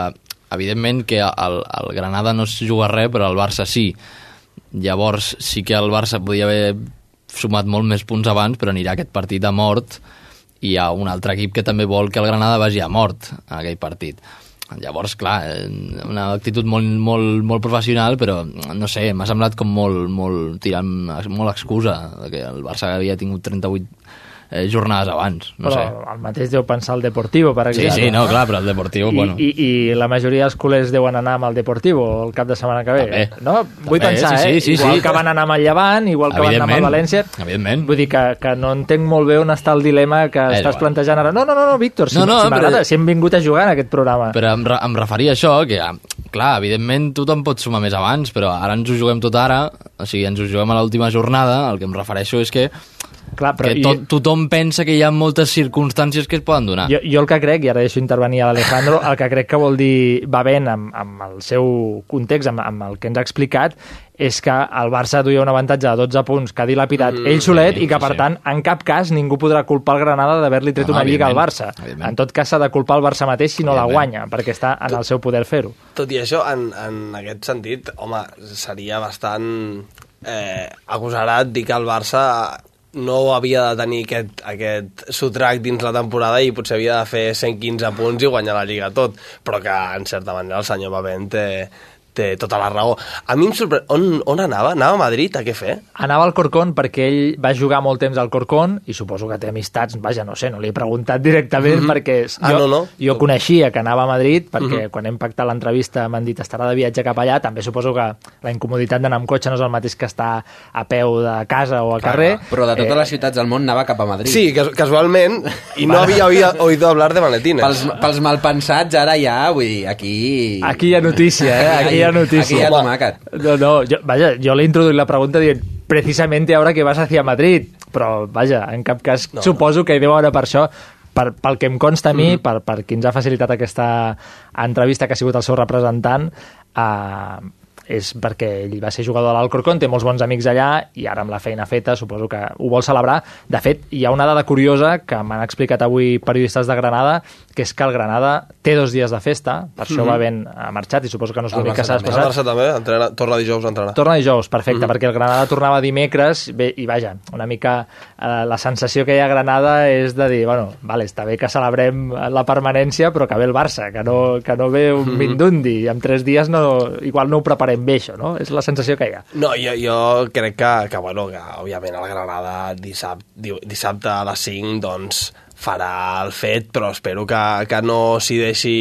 evidentment que el, el Granada no es juga res, però el Barça sí. Llavors sí que el Barça podia haver sumat molt més punts abans, però anirà aquest partit a mort i hi ha un altre equip que també vol que el Granada vagi a mort a aquell partit. Llavors, clar, eh, una actitud molt, molt, molt professional, però no sé, m'ha semblat com molt, molt tirant molt excusa que el Barça havia tingut 38 eh, jornades abans, no però sé. el mateix deu pensar el Deportivo, per Sí, exemple. sí, no, clar, però el Deportivo, I, bueno... i, I la majoria dels culers deuen anar amb el Deportivo el cap de setmana que ve. També. No? Vull També, pensar, sí, eh? sí, sí, igual sí. que van anar amb el Llevant, igual que van anar amb el. València. Evidentment. Vull dir que, que no entenc molt bé on està el dilema que És estàs igual. plantejant ara. No, no, no, no Víctor, si, No, no, si m'agrada, però- si hem vingut a jugar en aquest programa. Però em, re- em referia a això, que, ah, clar, evidentment tothom pot sumar més abans, però ara ens ho juguem tot ara, o sigui, ens ho juguem a l'última jornada, el que em refereixo és que, clar, però que i- tot, tothom pensa que hi ha moltes circumstàncies que es poden donar. Jo, jo el que crec, i ara deixo intervenir a l'Alejandro, el que crec que vol dir va ben amb, amb el seu context, amb, amb el que ens ha explicat, és que el Barça duia un avantatge de 12 punts que ha dilapidat Mm, ell solet sí, i que, per sí. tant, en cap cas ningú podrà culpar el Granada d'haver-li tret No, una lliga al Barça. evidentment. En tot cas, s'ha de culpar el Barça mateix si no la guanya, perquè està en el seu poder fer-ho. Tot i això, en, en aquest sentit, home, seria bastant eh, agosarat dir que el Barça no havia de tenir aquest, aquest sotrac dins la temporada i potser havia de fer 115 punts i guanyar la Lliga tot, però que en certa manera el senyor Bavent té, té tota la raó. A mi em sorprèn... On, on anava? Anava a Madrid? A què fer? Anava al Corcón perquè ell va jugar molt temps al Corcón i suposo que té amistats, vaja, no sé, no li he preguntat directament Mhm. perquè Ah, jo, no, no. jo coneixia que anava a Madrid perquè Mhm. quan hem pactat l'entrevista m'han dit estarà de viatge cap allà, també suposo que la incomoditat d'anar amb cotxe no és el mateix que estar a peu de casa o al carrer. però de totes Eh, les ciutats del món anava cap a Madrid Sí, cas casualment, i no havia, havia oído hablar de maletines. pels, pels malpensats ara ja, vull dir, aquí... Aquí hi ha notícia, eh? Aquí hi ha notícia. Aquí hi ha tomàquet. No, no, jo, vaja, jo l'he introduït la pregunta dient precisamente ahora que vas hacia Madrid, però vaja, en cap cas no, suposo que hi deu haver per això per, pel que em consta a mi, Mhm. per, per qui ens ha facilitat aquesta entrevista que ha sigut el seu representant, eh, és perquè ell va ser jugador de l'Alcorcón, té molts bons amics allà i ara amb la feina feta suposo que ho vol celebrar. De fet, hi ha una dada curiosa que m'han explicat avui periodistes de Granada, que és que el Granada té dos dies de festa, per això Mhm. va ben ha marxat i suposo que no és El l'únic que s'ha també. El desplaçat. Barça també, entrena, torna dijous a entrenar. Torna dijous, perfecte, Mhm. perquè el Granada tornava dimecres bé, i vaja, una mica eh, la sensació que hi ha a Granada és de dir, bueno, vale, està bé que celebrem la permanència, però que ve el Barça, que no, que no ve un Mhm. Mindundi, i en tres dies no, igual no ho preparem bé, això, no? És la sensació que hi ha. No, jo, jo crec que, que, bueno, que òbviament el Granada dissabte, dissabte a les 5 doncs, farà el fet, però espero que, que no s'hi deixi,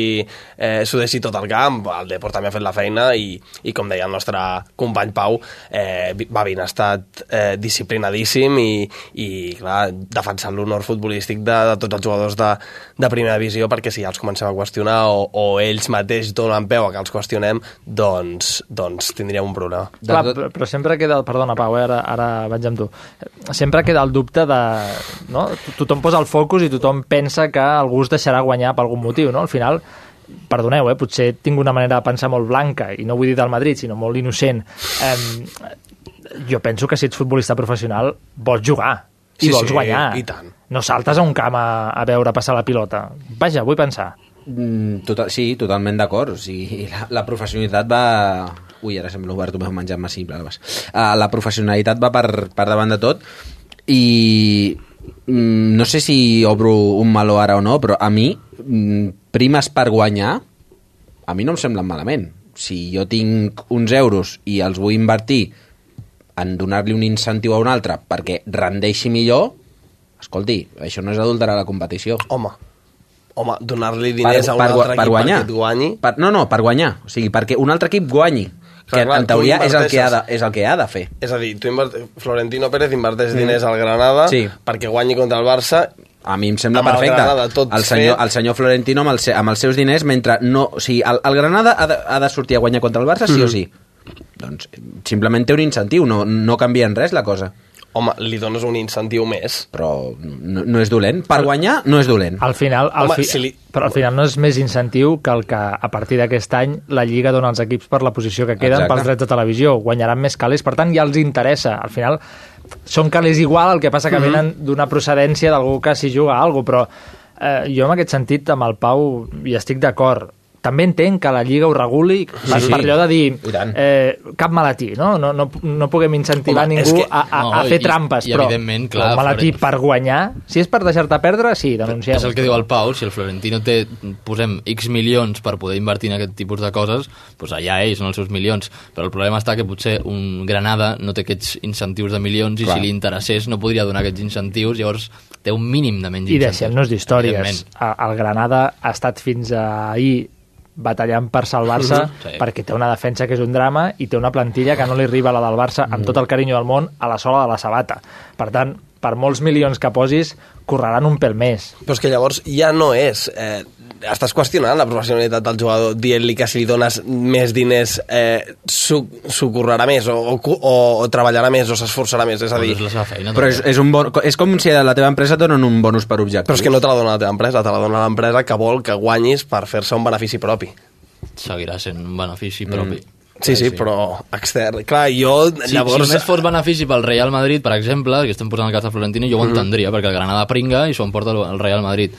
eh, s'ho deixi tot al camp. El Deport també ha fet la feina i, i com deia el nostre company Pau, eh, Bavin ha estat eh, disciplinadíssim i, i clar, defensant l'honor futbolístic de, de tots els jugadors de, de primera divisió, perquè si ja els comencem a qüestionar o, o ells mateix donen peu a que els qüestionem, doncs, doncs tindríem un problema. Clar, però, però sempre queda... Perdona, Pau, eh, ara, ara vaig amb tu. Sempre queda el dubte de... No? Tothom posa el focus i tothom pensa que algú es deixarà guanyar per algun motiu, no? Al final, perdoneu, eh, potser tinc una manera de pensar molt blanca, i no vull dir del Madrid, sinó molt innocent. Eh, jo penso que si ets futbolista professional vols jugar i Sí, vols sí, guanyar. i tant. No saltes a un camp a, a veure passar la pilota. Vaja, vull pensar. Mm, total, sí, totalment d'acord. O sigui, la, la professionalitat va... Ui, ara sembla obert, m'he menjat massa simple. Uh, la professionalitat va per, per davant de tot i no sé si obro un meló ara o no, però a mi mm, primes per guanyar a mi no em semblen malament. Si jo tinc uns euros i els vull invertir en donar-li un incentiu a un altre perquè rendeixi millor, escolti, això no és adulterar la competició. Home, home donar-li diners a un per, altre per equip guanyar. perquè et guanyi... Per, no, no, per guanyar. O sigui, perquè un altre equip guanyi. Que clar, en teoria és el, que ha de, és el que ha de fer. És a dir, tu invert... Florentino Pérez inverteix Mm. diners al Granada Sí. perquè guanyi contra el Barça A mi em sembla Amb el perfecte. Granada tot el, senyor, fet. el senyor Florentino amb, el, se- amb els seus diners, mentre no... O sigui, el, el Granada ha de, ha de sortir a guanyar contra el Barça, sí o Mhm. sí? Doncs simplement té un incentiu, no, no canvia en res la cosa. Home, li dones un incentiu més. Però no, no és dolent. Per guanyar no és dolent. Al final, al Home, fi... si li- però al final no és més incentiu que el que a partir d'aquest any la Lliga dona als equips per la posició que queden Exacte. pels drets de televisió. Guanyaran més calés, per tant ja els interessa. Al final són calés igual, el que passa que Mhm. venen d'una procedència d'algú que s'hi juga a alguna però eh, jo en aquest sentit amb el Pau hi estic d'acord. També entenc que la Lliga ho reguli per, Sí, sí. per allò de dir I eh, cap malatí, no? No, no, no puguem incentivar Home, ningú que- a, a, no, a fer i- trampes, i però evidentment, clar, un malatí per guanyar, si és per deixar-te perdre, sí, denunciem. És el que diu el Pau, si el Florentino té, posem X milions per poder invertir en aquest tipus de coses, doncs allà ells són els seus milions. Però el problema està que potser un Granada no té aquests incentius de milions i Clar. si li interessés no podria donar aquests incentius, llavors té un mínim de menys I incentius. deixem-nos d'històries. El Granada ha estat fins ahir batallant per salvar-se Mhm, sí. perquè té una defensa que és un drama i té una plantilla que no li arriba a la del Barça amb tot el carinyo del món a la sola de la sabata. Per tant, per molts milions que posis, correran un pèl més. Però és que llavors ja no és... Eh, estàs qüestionant la professionalitat del jugador dient-li que si li dones més diners eh, s'ho currarà més o, o, o, o treballarà més o s'esforçarà més. És a dir, és la seva feina. Però és, és, un bon, és com si a la teva empresa et donen un bonus per objectiu. però és que no te la dona la teva empresa, te la dona l'empresa que vol que guanyis per fer-se un benefici propi. Seguirà sent un benefici Mm. propi. Sí, sí, però extern. Clar, jo Si, llavors... si només fos benefici pel Real Madrid, per exemple, que estem posant el cas de Florentino, jo ho Mhm. entendria, perquè el Granada pringa i s'ho emporta el Real Madrid.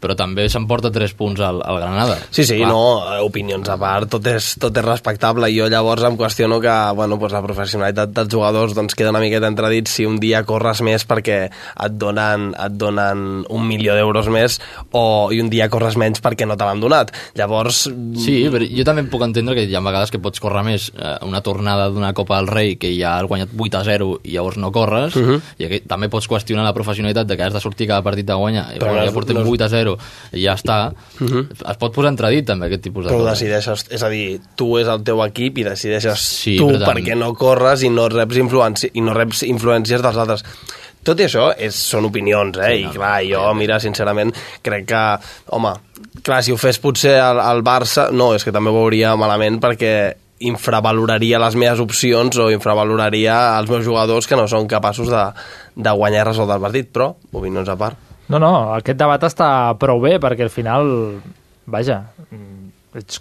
Però també s'emporta 3 punts al, al Granada. Sí, sí, Clar. no, opinions a part, tot és, tot és respectable. Jo llavors em qüestiono que bueno, doncs la professionalitat dels jugadors doncs, queda una miqueta entredit si un dia corres més perquè et donen, et donen un milió d'euros més o, i un dia corres menys perquè no te l'han donat. Llavors... Sí, però jo també puc entendre que hi ha vegades que pots córrer més eh, una tornada d'una Copa del Rei que ja has guanyat 8 a 0 i llavors no corres, Mhm. i aquí també pots qüestionar la professionalitat de que has de sortir cada partit a guanyar, i Però no ja portem no és- 8 a 0 ja està. Mhm. Es pot posar entredit també aquest tipus de Però coses. decideixes, és a dir, tu és el teu equip i decideixes Sí, tu tant- perquè no corres i no reps, influenci i no reps influències dels altres. Tot i això és, són opinions, eh? Sí, I clar, jo, mira, sincerament, crec que, home, clar, si ho fes potser el, el Barça, no, és que també ho veuria malament perquè infravaloraria les meves opcions o infravaloraria els meus jugadors que no són capaços de, de guanyar i resoldre el partit, però opinions a part. No, no, aquest debat està prou bé perquè al final, vaja, ets,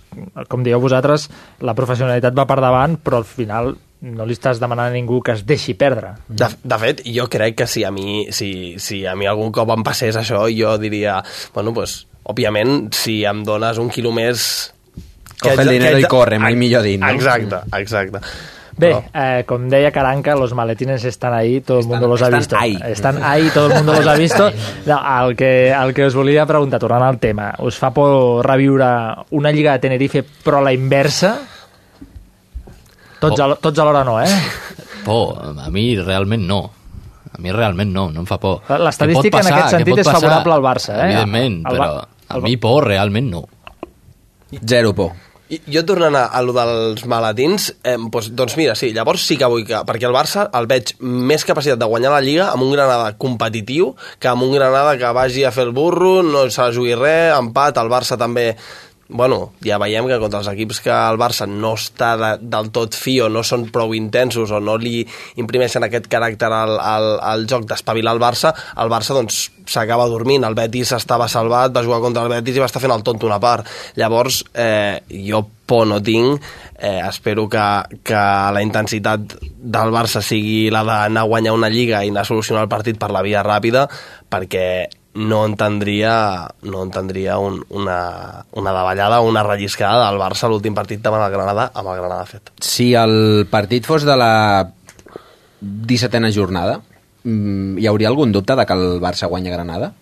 com dieu vosaltres, la professionalitat va per davant, però al final no li estàs demanant a ningú que es deixi perdre. De, de fet, jo crec que si a mi, si, si a mi algun cop em passés això, jo diria, bueno, pues, òbviament, si em dones un quilo més... Coge el dinero i corre, mai millor dit, no? Exacte, exacte. Bé, eh, com deia Caranca, los maletines están ahí, todo el mundo los ha están visto. ahí. Están ahí, todo el mundo los ha visto. No, el, que, el que us volia preguntar, tornant al tema, us fa por reviure una Lliga de Tenerife però a la inversa? Tots, a, tots alhora no, eh? Por, a mi realment no. A mi realment no, no em fa por. L'estadística en aquest sentit és favorable al Barça, eh? Evidentment, però a mi por realment no. Zero por. Jo tornant a, a lo dels maletins, eh, doncs, doncs mira, sí, llavors sí que vull que... Perquè el Barça el veig més capacitat de guanyar la Lliga amb un Granada competitiu que amb un Granada que vagi a fer el burro, no se jugui res, empat, el Barça també bueno, ja veiem que contra els equips que el Barça no està de, del tot fi o no són prou intensos o no li imprimeixen aquest caràcter al, al, al joc d'espavilar el Barça, el Barça doncs s'acaba dormint, el Betis estava salvat, va jugar contra el Betis i va estar fent el tonto una part. Llavors, eh, jo por no tinc, eh, espero que, que la intensitat del Barça sigui la d'anar a guanyar una lliga i anar a solucionar el partit per la via ràpida, perquè no entendria, no entendria un, una, una davallada o una relliscada del Barça l'últim partit davant el Granada amb el Granada fet. Si el partit fos de la 17a jornada, mm, hi hauria algun dubte de que el Barça guanya Granada?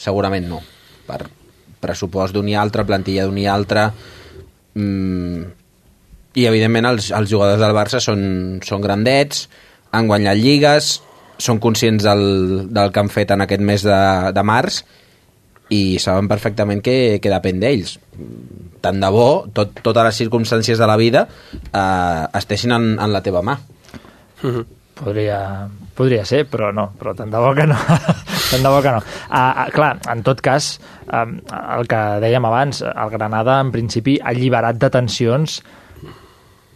Segurament no. Per pressupost d'un i altre, plantilla d'un i altre... Mm, I, evidentment, els, els jugadors del Barça són, són grandets, han guanyat lligues, són conscients del, del que han fet en aquest mes de, de març i saben perfectament que, que depèn d'ells. Tant de bo, tot, totes les circumstàncies de la vida eh, estessin en, en la teva mà. Podria, podria ser, però no, però tant de bo que no. tant de bo que no. Ah, ah, clar, en tot cas, eh, el que dèiem abans, el Granada, en principi, alliberat de tensions,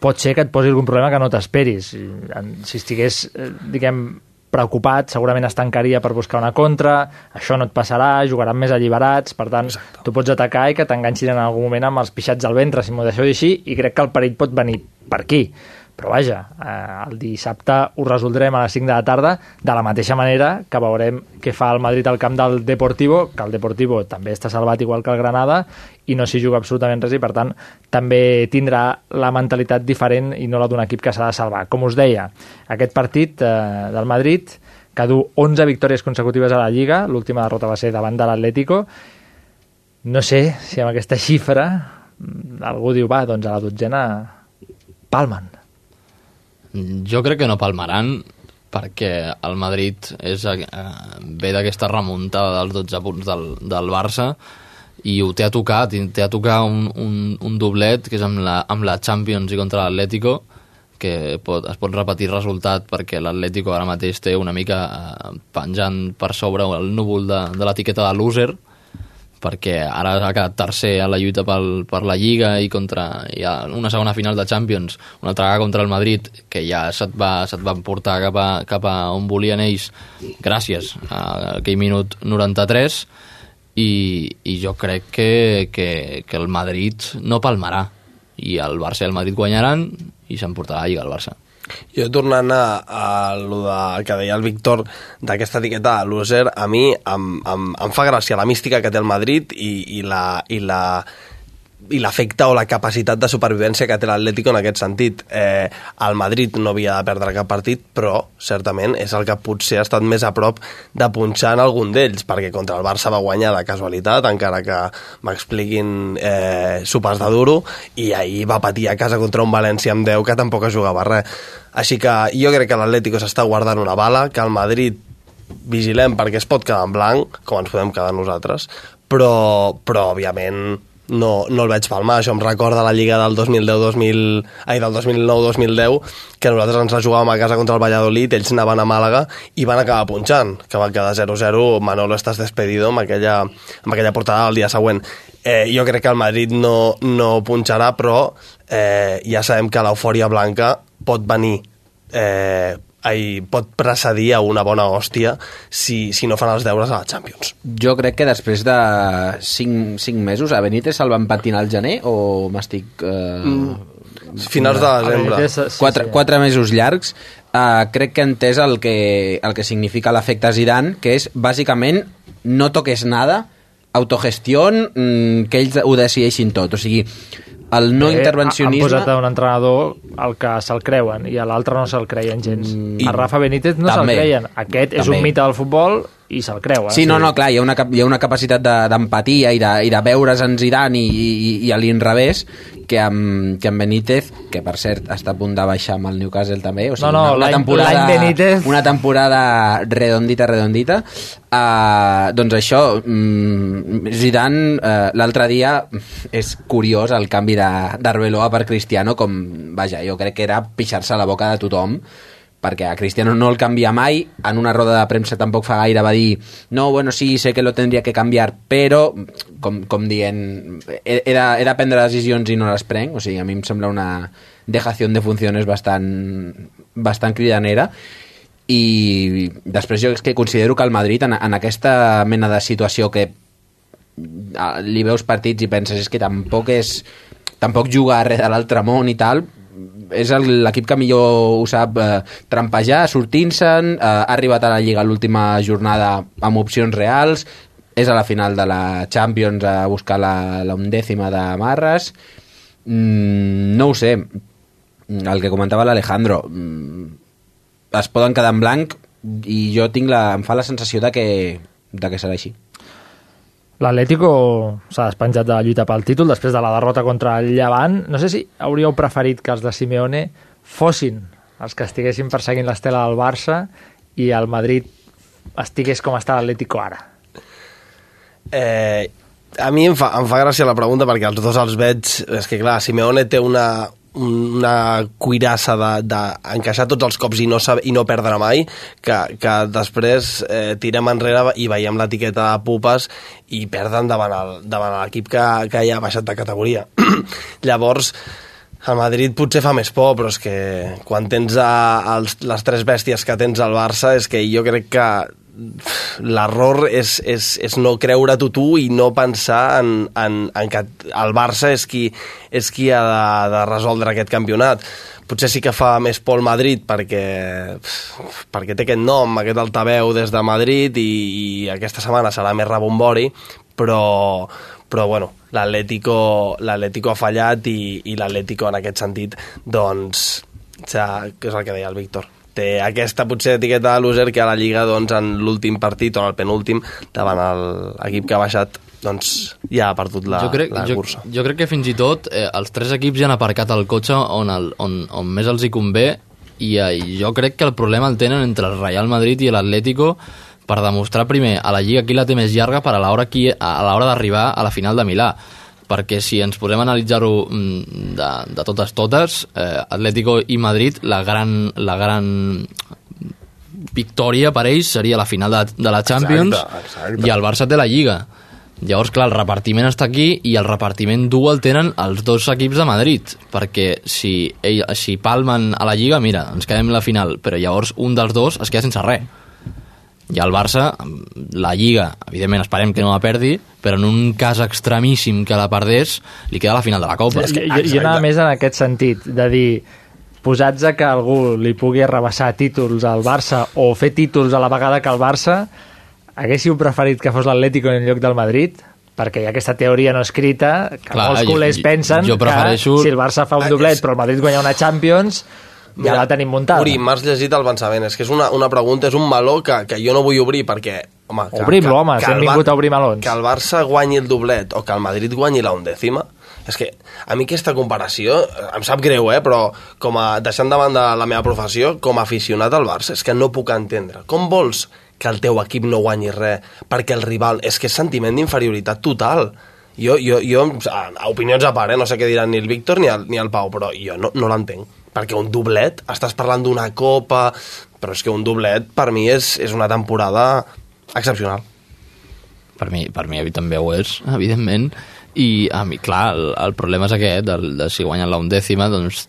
pot ser que et posi algun problema que no t'esperis. Si estigués, eh, diguem, preocupat, segurament es tancaria per buscar una contra, això no et passarà, jugaran més alliberats, per tant, tu pots atacar i que t'enganxin en algun moment amb els pixats al ventre, si m'ho deixeu dir així, i crec que el perill pot venir per aquí. Però vaja, eh, el dissabte ho resoldrem a les 5 de la tarda de la mateixa manera que veurem què fa el Madrid al camp del Deportivo, que el Deportivo també està salvat igual que el Granada i no s'hi juga absolutament res i per tant també tindrà la mentalitat diferent i no la d'un equip que s'ha de salvar. Com us deia, aquest partit eh, del Madrid que du 11 victòries consecutives a la Lliga, l'última derrota va ser davant de l'Atlético, no sé si amb aquesta xifra mm, algú diu, va, doncs a la dotzena palmen. Jo crec que no palmaran perquè el Madrid és, eh, ve d'aquesta remuntada dels 12 punts del, del Barça i ho té a tocar, té a tocar un, un, un doblet que és amb la, amb la Champions i contra l'Atlético que pot, es pot repetir resultat perquè l'Atlético ara mateix té una mica eh, penjant per sobre el núvol de, de l'etiqueta de loser perquè ara ha quedat tercer a la lluita pel, per la Lliga i contra ha una segona final de Champions, una altra vegada contra el Madrid, que ja se't va, se't va portar cap a, cap a on volien ells gràcies a aquell minut 93 i, i jo crec que, que, que el Madrid no palmarà i el Barça i el Madrid guanyaran i s'emportarà la Lliga el Barça. Jo tornant a, a lo de, que deia el Víctor d'aquesta etiqueta loser, a mi em, em, em fa gràcia la mística que té el Madrid i, i la, i la i l'efecte o la capacitat de supervivència que té l'Atlético en aquest sentit. Eh, el Madrid no havia de perdre cap partit, però certament és el que potser ha estat més a prop de punxar en algun d'ells, perquè contra el Barça va guanyar de casualitat, encara que m'expliquin eh, sopars de duro, i ahir va patir a casa contra un València amb 10 que tampoc es jugava res. Així que jo crec que l'Atlético s'està guardant una bala, que el Madrid vigilem perquè es pot quedar en blanc, com ens podem quedar nosaltres, però, però òbviament no, no el veig palmar. Això em recorda la Lliga del 2010-2000... Ai, del 2009-2010, que nosaltres ens la jugàvem a casa contra el Valladolid, ells anaven a Màlaga i van acabar punxant, que va quedar 0-0, Manolo estàs despedido amb aquella, amb aquella portada el dia següent. Eh, jo crec que el Madrid no, no punxarà, però eh, ja sabem que l'eufòria blanca pot venir eh, ai, pot precedir a una bona hòstia si, si no fan els deures a la Champions. Jo crec que després de 5, 5 mesos a Benítez se'l van patinar al gener o m'estic... Eh... Mm. Finals de desembre. Sí, quatre, quatre mesos llargs. Uh, crec que he entès el que, el que significa l'efecte Zidane, que és bàsicament no toques nada, autogestió, mm, que ells ho decideixin tot. O sigui, el no Eh, intervencionisme... Han posat a un entrenador el que se'l creuen i a l'altre no se'l creien gens. I- a Rafa Benítez no se'l creien. Aquest és També. un mite del futbol i se'l creu. Eh? Sí, no, no, clar, hi ha una, hi ha una capacitat de- d'empatia i, de, i de veure's en Zidane i, i, i a l'inrevés que amb, que amb Benítez, que per cert està a punt de baixar amb el Newcastle també, o sigui, No, no, una, una, temporada, Benítez- una temporada redondita, redondita, uh, doncs això, mm, Zidane uh, l'altre dia és curiós el canvi de- d'Arbeloa per Cristiano, com, vaja, jo crec que era pixar-se a la boca de tothom, perquè a Cristiano no el canvia mai, en una roda de premsa tampoc fa gaire va dir no, bueno, sí, sé que lo tendria que canviar, però, com, com dient, he, he, de, he de prendre decisions i no les prenc, o sigui, a mi em sembla una dejació de funcions bastant, bastant cridanera, i després jo és que considero que el Madrid en, en aquesta mena de situació que li veus partits i penses és que tampoc és tampoc juga a res de l'altre món i tal és l'equip que millor ho sap eh, trampejar, sortint-se'n eh, ha arribat a la Lliga l'última jornada amb opcions reals és a la final de la Champions a buscar la, la undècima de Marres mm, no ho sé. El que comentava l'Alejandro mm, es poden quedar en blanc i jo tinc la, em fa la sensació de que, de que serà així L'Atlético s'ha despenjat de la lluita pel títol després de la derrota contra el Llevant. No sé si hauríeu preferit que els de Simeone fossin els que estiguessin perseguint l'estela del Barça i el Madrid estigués com està l'Atlético ara. Eh, a mi em fa, em fa gràcia la pregunta perquè els dos els veig... És que, clar, Simeone té una, una cuirassa d'encaixar de, de tots els cops i no, i no perdre mai, que, que després eh, tirem enrere i veiem l'etiqueta de pupes i perden davant l'equip que, que ja ha baixat de categoria. Llavors, el Madrid potser fa més por, però és que quan tens a, els, les tres bèsties que tens al Barça és que jo crec que l'error és, és, és no creure-t'ho tu i no pensar en, en, en que el Barça és qui, és qui ha de, de resoldre aquest campionat. Potser sí que fa més por el Madrid perquè, perquè té aquest nom, aquest altaveu des de Madrid i, i aquesta setmana serà més rebombori, però, però bueno, l'Atlético ha fallat i, i l'Atlético en aquest sentit doncs, que és el que deia el Víctor té aquesta potser etiqueta de loser que a la Lliga doncs, en l'últim partit o en el penúltim davant l'equip que ha baixat doncs ja ha perdut la, jo crec, la jo, cursa. jo crec que fins i tot eh, els tres equips ja han aparcat el cotxe on, el, on, on més els hi convé i, eh, jo crec que el problema el tenen entre el Real Madrid i l'Atlético per demostrar primer a la Lliga qui la té més llarga per a l'hora d'arribar a la final de Milà perquè si ens podem analitzar-ho mm, de, de totes totes, eh, Atlético i Madrid, la gran, la gran victòria per ells seria la final de, de la Champions Exacte, exacte. i el Barça té la Lliga. Llavors, clar, el repartiment està aquí i el repartiment dur el tenen els dos equips de Madrid, perquè si, ell, si palmen a la Lliga, mira, ens quedem a la final, però llavors un dels dos es queda sense res. I el Barça, la Lliga, evidentment esperem que no la perdi, però en un cas extremíssim que la perdés, li queda la final de la Copa. És que jo, jo anava més en aquest sentit, de dir, posats a que algú li pugui arrabassar títols al Barça o fer títols a la vegada que el Barça, haguéssiu preferit que fos l'Atlético en lloc del Madrid? Perquè hi ha aquesta teoria no escrita que Clar, molts jo- culers jo- pensen jo prefereixo- que si el Barça fa un doblet però el Madrid guanya una Champions ja la tenim muntada. Uri, m'has llegit el pensament. És que és una, una pregunta, és un meló que, que jo no vull obrir perquè... Home, que, Obrim-lo, que, home, si que hem el Bar- vingut a obrir melons. Que el Barça guanyi el doblet o que el Madrid guanyi la undècima, és que a mi aquesta comparació eh, em sap greu, eh? però com a, deixant de banda la meva professió, com a aficionat al Barça, és que no puc entendre. Com vols que el teu equip no guanyi res perquè el rival... És que és sentiment d'inferioritat total. Jo, jo, jo, a, a opinions a part, eh? no sé què diran ni el Víctor ni el, ni el Pau, però jo no, no l'entenc. Perquè un doblet, estàs parlant d'una copa, però és que un doblet per mi és, és una temporada excepcional. Per mi, per mi també ho és, evidentment, i a mi, clar, el, el problema és aquest, de, de si guanyen la undècima, doncs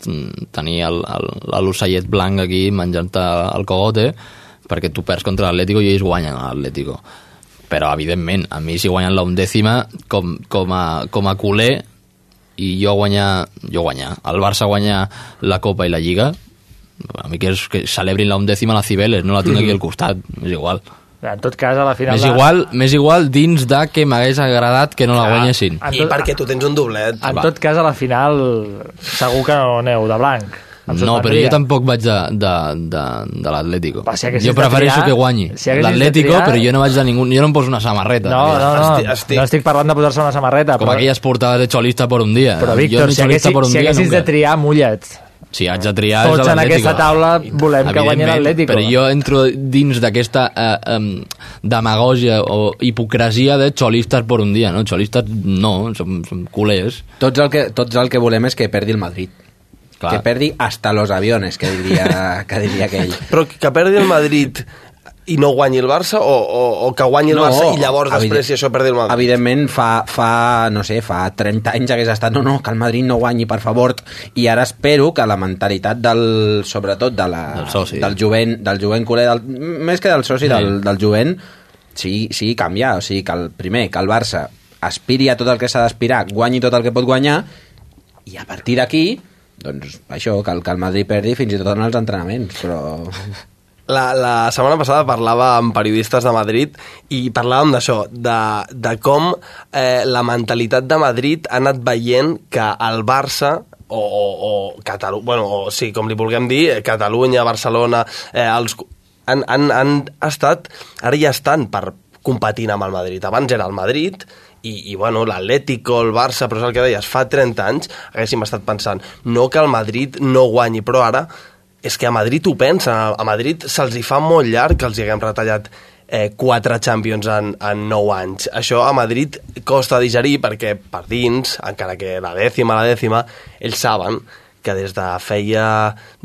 tenir el- el- l'ocellet blanc aquí menjant-te el cogote, perquè tu perds contra l'Atlético i ells guanyen l'Atlético. Però, evidentment, a mi si guanyen la undècima, com, com, a, com a culer, i jo guanyar, jo guanyar, el Barça guanyar la Copa i la Lliga, a mi que, és, que celebrin la undècima a la Cibeles, no la tinc aquí al costat, és igual. En tot cas, a la final... M'és de- igual, m'és igual dins de que m'hagués agradat que no la guanyessin. En I tot- perquè tu tens un doblet. En tot cas, a la final segur que no aneu de blanc. No, però jo tampoc vaig de, de, de, de l'Atlético. Jo prefereixo triar- que guanyi si l'Atlético, triar- però jo no vaig de ningú... Jo no em poso una samarreta. No, no, no, Estic- estic- no estic parlant de posar-se una samarreta. Com però, aquelles portades de cholista per un dia. però jo Víctor, ni si haguessis, per un si dia haguessis nunca. de triar, mulla't. Si haig de triar Tots és en aquesta taula volem que guanyi l'Atlético. Però jo entro dins d'aquesta eh, um, demagògia o hipocresia de xolistes per un dia, no? Xolistes no, som, som culers. Tots el, que, tots el que volem és que perdi el Madrid. Clar. Que perdi hasta los aviones, que diria, que diria aquell. Però que perdi el Madrid i no guanyi el Barça o, o, o que guanyi el Barça i llavors evident- després si això perdi el Madrid? Evidentment, fa, fa, no sé, fa 30 anys hagués estat no, no, que el Madrid no guanyi, per favor, i ara espero que la mentalitat del, sobretot de la, Del soci. del jovent, del jovent culer, del, més que del soci, Sí. del, del jovent, sigui, sigui canviar, o sigui, que el primer, que el Barça aspiri a tot el que s'ha d'aspirar, guanyi tot el que pot guanyar, i a partir d'aquí, doncs això, que el, que el Madrid perdi fins i tot en els entrenaments, però... La, la setmana passada parlava amb periodistes de Madrid i parlàvem d'això, de, de com eh, la mentalitat de Madrid ha anat veient que el Barça o, o, o Catalunya, bueno, o, sí, com li vulguem dir, eh, Catalunya, Barcelona, eh, els, han, han, han estat, ara ja estan per competint amb el Madrid. Abans era el Madrid i, i bueno, l'Atlético, el Barça, però és el que deies, fa 30 anys haguéssim estat pensant, no que el Madrid no guanyi, però ara és que a Madrid ho pensen, a Madrid se'ls hi fa molt llarg que els hi haguem retallat eh, quatre Champions en, en 9 anys. Això a Madrid costa digerir perquè per dins, encara que la dècima, la dècima, ells saben que des de feia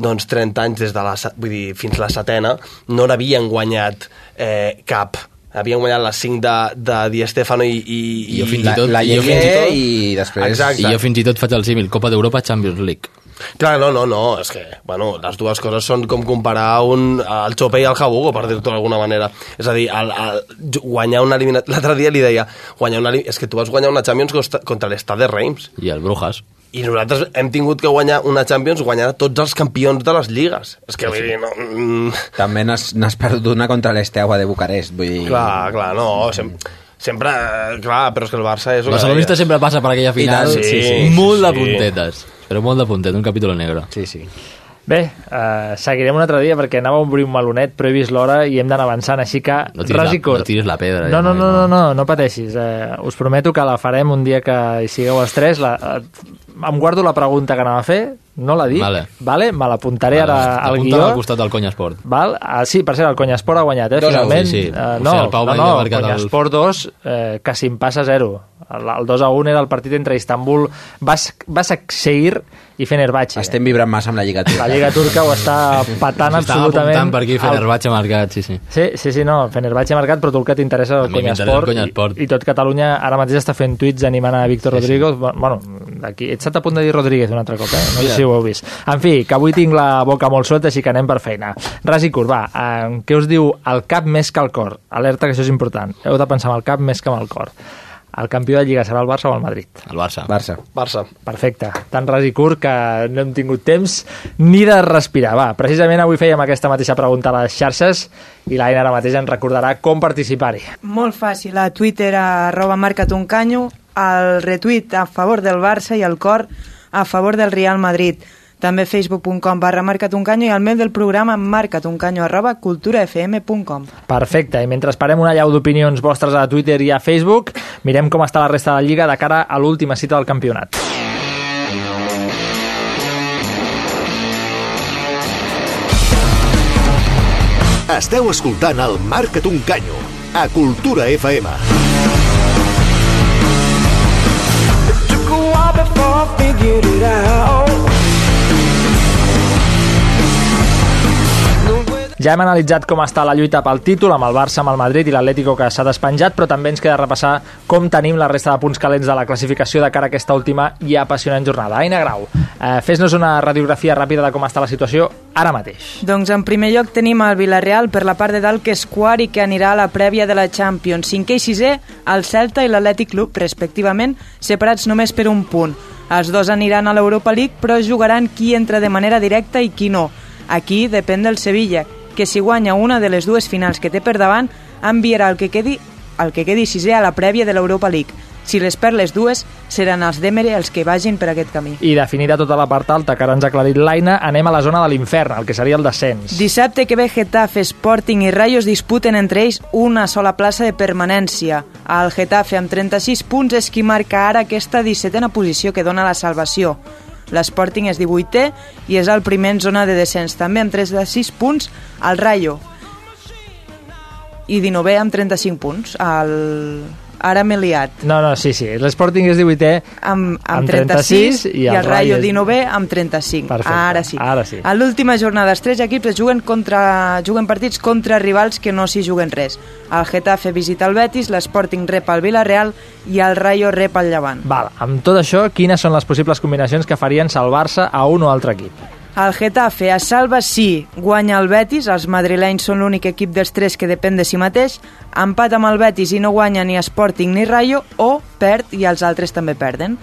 doncs, 30 anys, des de la, vull dir, fins la setena, no n'havien guanyat eh, cap. Havien guanyat les 5 de, de Di Stefano i... I, I jo fins i La- tot... la i jo fins i tot, i després- Exacte. I jo fins i tot faig el símil, Copa d'Europa, Champions League. Clar, no, no, no, és que, bueno, les dues coses són com comparar un, el Chope i el Jabugo, per dir-ho d'alguna manera. És a dir, el, el, guanyar una eliminació... L'altre dia li deia, guanyar una, és que tu vas guanyar una Champions contra, l'Estade de Reims. I el Brujas. I nosaltres hem tingut que guanyar una Champions guanyar tots els campions de les lligues. És que, vull dir, no... Mm, També n'has perdut una contra l'Esteaua de Bucarest, vull dir... clar, clar, no, sem sempre, clar, però és que el Barça és... el Barcelonista sempre passa per aquella final. tant, sí, sí, molt de sí. puntetes. Però molt de puntet, un capítol negre. Sí, sí. Bé, uh, seguirem un altre dia perquè anava a obrir un melonet però he vist l'hora i hem d'anar avançant, així que No tiris, ras i la, curt. no tiris la pedra. No, ja, no, noi, no, no, no, no pateixis. Eh, us prometo que la farem un dia que hi sigueu els tres. La, eh, em guardo la pregunta que anava a fer, no la dic, Vale. vale? me l'apuntaré ara al Apunta guió. al costat del Conya Esport. Val? Ah, sí, per cert, el Conyasport ha guanyat, eh, Dos finalment. sí, sí. O no, sigui, el Pau no, no, Conyasport 2, eh, que si em passa 0. El, el 2 a 1 era el partit entre Istanbul, Bas, Basakseir i Fenerbahce. Estem vibrant massa amb la Lliga Turca. La Lliga Turca ho està patant Estava absolutament. apuntant per aquí, Fenerbahce ha marcat, sí, sí. Sí, sí, sí, no, Fenerbahce ha marcat, però tu el que t'interessa és el el Conyasport, i, i tot Catalunya ara mateix està fent tuits animant a Víctor Sí, sí. Rodríguez, bueno, aquí, he estat a punt de dir Rodríguez un altre cop, eh? no sé si ho heu vist. En fi, que avui tinc la boca molt suelta, així que anem per feina. Ras i curt, va, eh, què us diu el cap més que el cor? Alerta que això és important, heu de pensar amb el cap més que amb el cor. El campió de Lliga serà el Barça o el Madrid? El Barça. Barça. Barça. Perfecte, tan ras i curt que no hem tingut temps ni de respirar. Va, precisament avui fèiem aquesta mateixa pregunta a les xarxes i l'Aina ara mateix ens recordarà com participar-hi. Molt fàcil, a Twitter a arroba marcatuncanyo, el retuit a favor del Barça i el cor a favor del Real Madrid. També facebook.com barra marcatuncanyo i el mail del programa marcatuncanyo arroba culturafm.com. Perfecte, i mentre esperem una llau d'opinions vostres a Twitter i a Facebook, mirem com està la resta de la Lliga de cara a l'última cita del campionat. Esteu escoltant el Marca't un canyo a Cultura FM. Took a while before I figured it out. Ja hem analitzat com està la lluita pel títol amb el Barça, amb el Madrid i l'Atlético que s'ha despenjat, però també ens queda repassar com tenim la resta de punts calents de la classificació de cara a aquesta última i apassionant jornada. Aina Grau, eh, fes-nos una radiografia ràpida de com està la situació ara mateix. Doncs en primer lloc tenim el Villarreal per la part de dalt que és quart i que anirà a la prèvia de la Champions. Cinquè i sisè, el Celta i l'Atlètic Club, respectivament, separats només per un punt. Els dos aniran a l'Europa League, però jugaran qui entra de manera directa i qui no. Aquí depèn del Sevilla, que si guanya una de les dues finals que té per davant, enviarà el que quedi, el que quedi sisè a la prèvia de l'Europa League. Si les perd les dues, seran els d'Emere els que vagin per aquest camí. I definida tota la part alta que ara ens ha aclarit l'Aina, anem a la zona de l'infern, el que seria el descens. Dissabte que ve Getafe, Sporting i Rayo es disputen entre ells una sola plaça de permanència. El Getafe amb 36 punts és qui marca ara aquesta 17a posició que dona la salvació. L'Sporting és 18è i és el primer en zona de descens, també amb 36 punts el Rayo i 19è amb 35 punts. El... Ara m'he liat. No, no, sí, sí. L'Sporting és 18è amb, amb, amb 36, 36 i el, Rayo és- 19è amb 35. Perfecte, Ara sí. ara sí. A l'última jornada, els tres equips juguen, contra, juguen partits contra rivals que no s'hi juguen res. El Getafe visita el Betis, l'Sporting rep el Villarreal i el Rayo rep el Llevant. Val, amb tot això, quines són les possibles combinacions que farien salvar-se a un o altre equip? El Getafe es salva si guanya el Betis, els madrilenys són l'únic equip dels tres que depèn de si mateix, empat amb el Betis i no guanya ni Sporting ni Rayo, o perd i els altres també perden.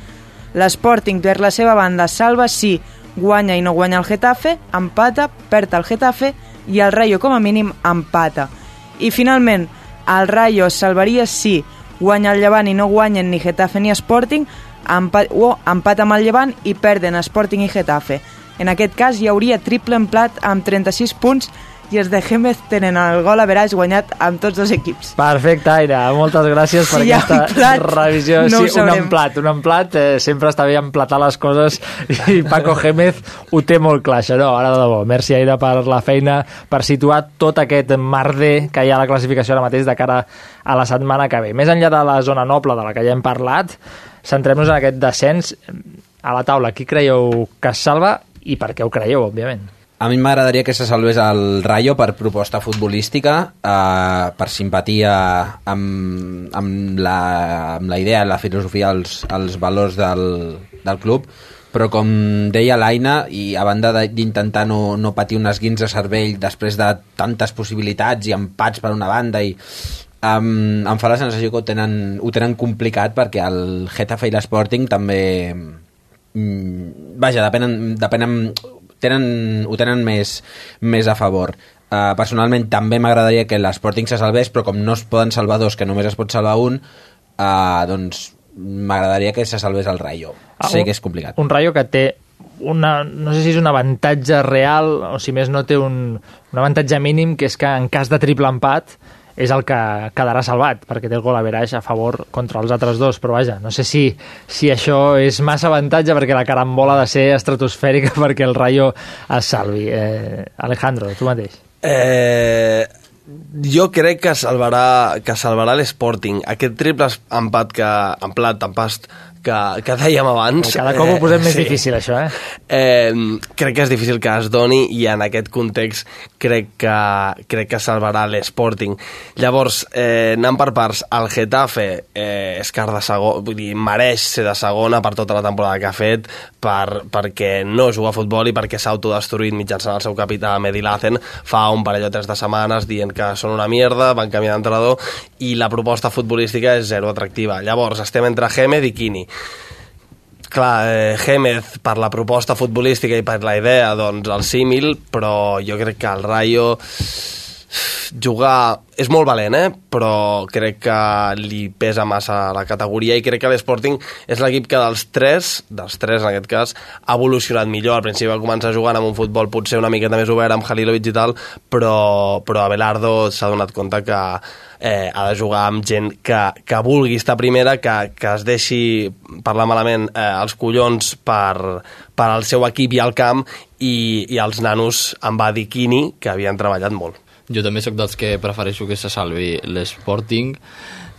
L'Sporting, per la seva banda, salva si guanya i no guanya el Getafe, empata, perd el Getafe i el Rayo, com a mínim, empata. I finalment, el Rayo es salvaria si guanya el Llevant i no guanyen ni Getafe ni Sporting, empat, o empat amb el Llevant i perden Sporting i Getafe. En aquest cas hi hauria triple emplat amb 36 punts i els de Gémez tenen el gol a veràs guanyat amb tots dos equips. Perfecte, Aire. Moltes gràcies per Si aquesta emplat, revisió. no sí, un emplat, un emplat. Eh, sempre està bé emplatar les coses i Paco Gémez ho té molt clar, això. No, ara de debò. Merci, Aire, per la feina, per situar tot aquest merder que hi ha a la classificació ara mateix de cara a la setmana que ve. Més enllà de la zona noble de la que ja hem parlat, centrem-nos en aquest descens. A la taula, qui creieu que es salva i per què ho creieu, òbviament? A mi m'agradaria que se salvés el Rayo per proposta futbolística, eh, per simpatia amb, amb, la, amb la idea, la filosofia, els, els valors del, del club, però com deia l'Aina, i a banda d'intentar no, no patir un esguins de cervell després de tantes possibilitats i empats per una banda i um, em fa la sensació que ho tenen, ho tenen complicat perquè el Getafe i l'Sporting també vaja, depenen, depenen tenen, ho tenen més, més a favor. Uh, personalment també m'agradaria que l'Sporting se salvés, però com no es poden salvar dos, que només es pot salvar un, uh, doncs m'agradaria que se salvés el Rayo. Ah, sé un- que és complicat. Un Rayo que té una, no sé si és un avantatge real o si més no té un, un avantatge mínim que és que en cas de triple empat és el que quedarà salvat perquè té el gol a veraix a favor contra els altres dos però vaja, no sé si, si això és massa avantatge perquè la carambola ha de ser estratosfèrica perquè el Rayo es salvi eh, Alejandro, tu mateix Eh, jo crec que salvarà, que salvarà l'Sporting. Aquest triple empat que, emplat, empast, que, que dèiem abans... cada cop ho posem més difícil això eh? eh, crec que és difícil que es doni i en aquest context crec que, crec que salvarà l'Sporting. Llavors, eh, anant per parts, el Getafe eh, és car de segon, vull dir, mereix ser de segona per tota la temporada que ha fet, per, perquè no juga a futbol i perquè s'ha autodestruït mitjançant el seu capità Medi Lazen fa un parell o tres de setmanes dient que són una mierda, van canviar d'entrenador i la proposta futbolística és zero atractiva. Llavors, estem entre Gémez i Quini clar, eh, Gémez per la proposta futbolística i per la idea, doncs el símil, però jo crec que el Rayo jugar... És molt valent, eh? però crec que li pesa massa la categoria i crec que l'Sporting és l'equip que dels tres, dels tres en aquest cas, ha evolucionat millor. Al principi va començar jugant amb un futbol potser una miqueta més obert amb Halilovic i tal, però, però Abelardo s'ha donat compte que eh, ha de jugar amb gent que, que vulgui estar primera, que, que es deixi parlar malament eh, els collons per, per al seu equip i al camp i, i els nanos em va dir que havien treballat molt. Jo també sóc dels que prefereixo que se salvi l'Sporting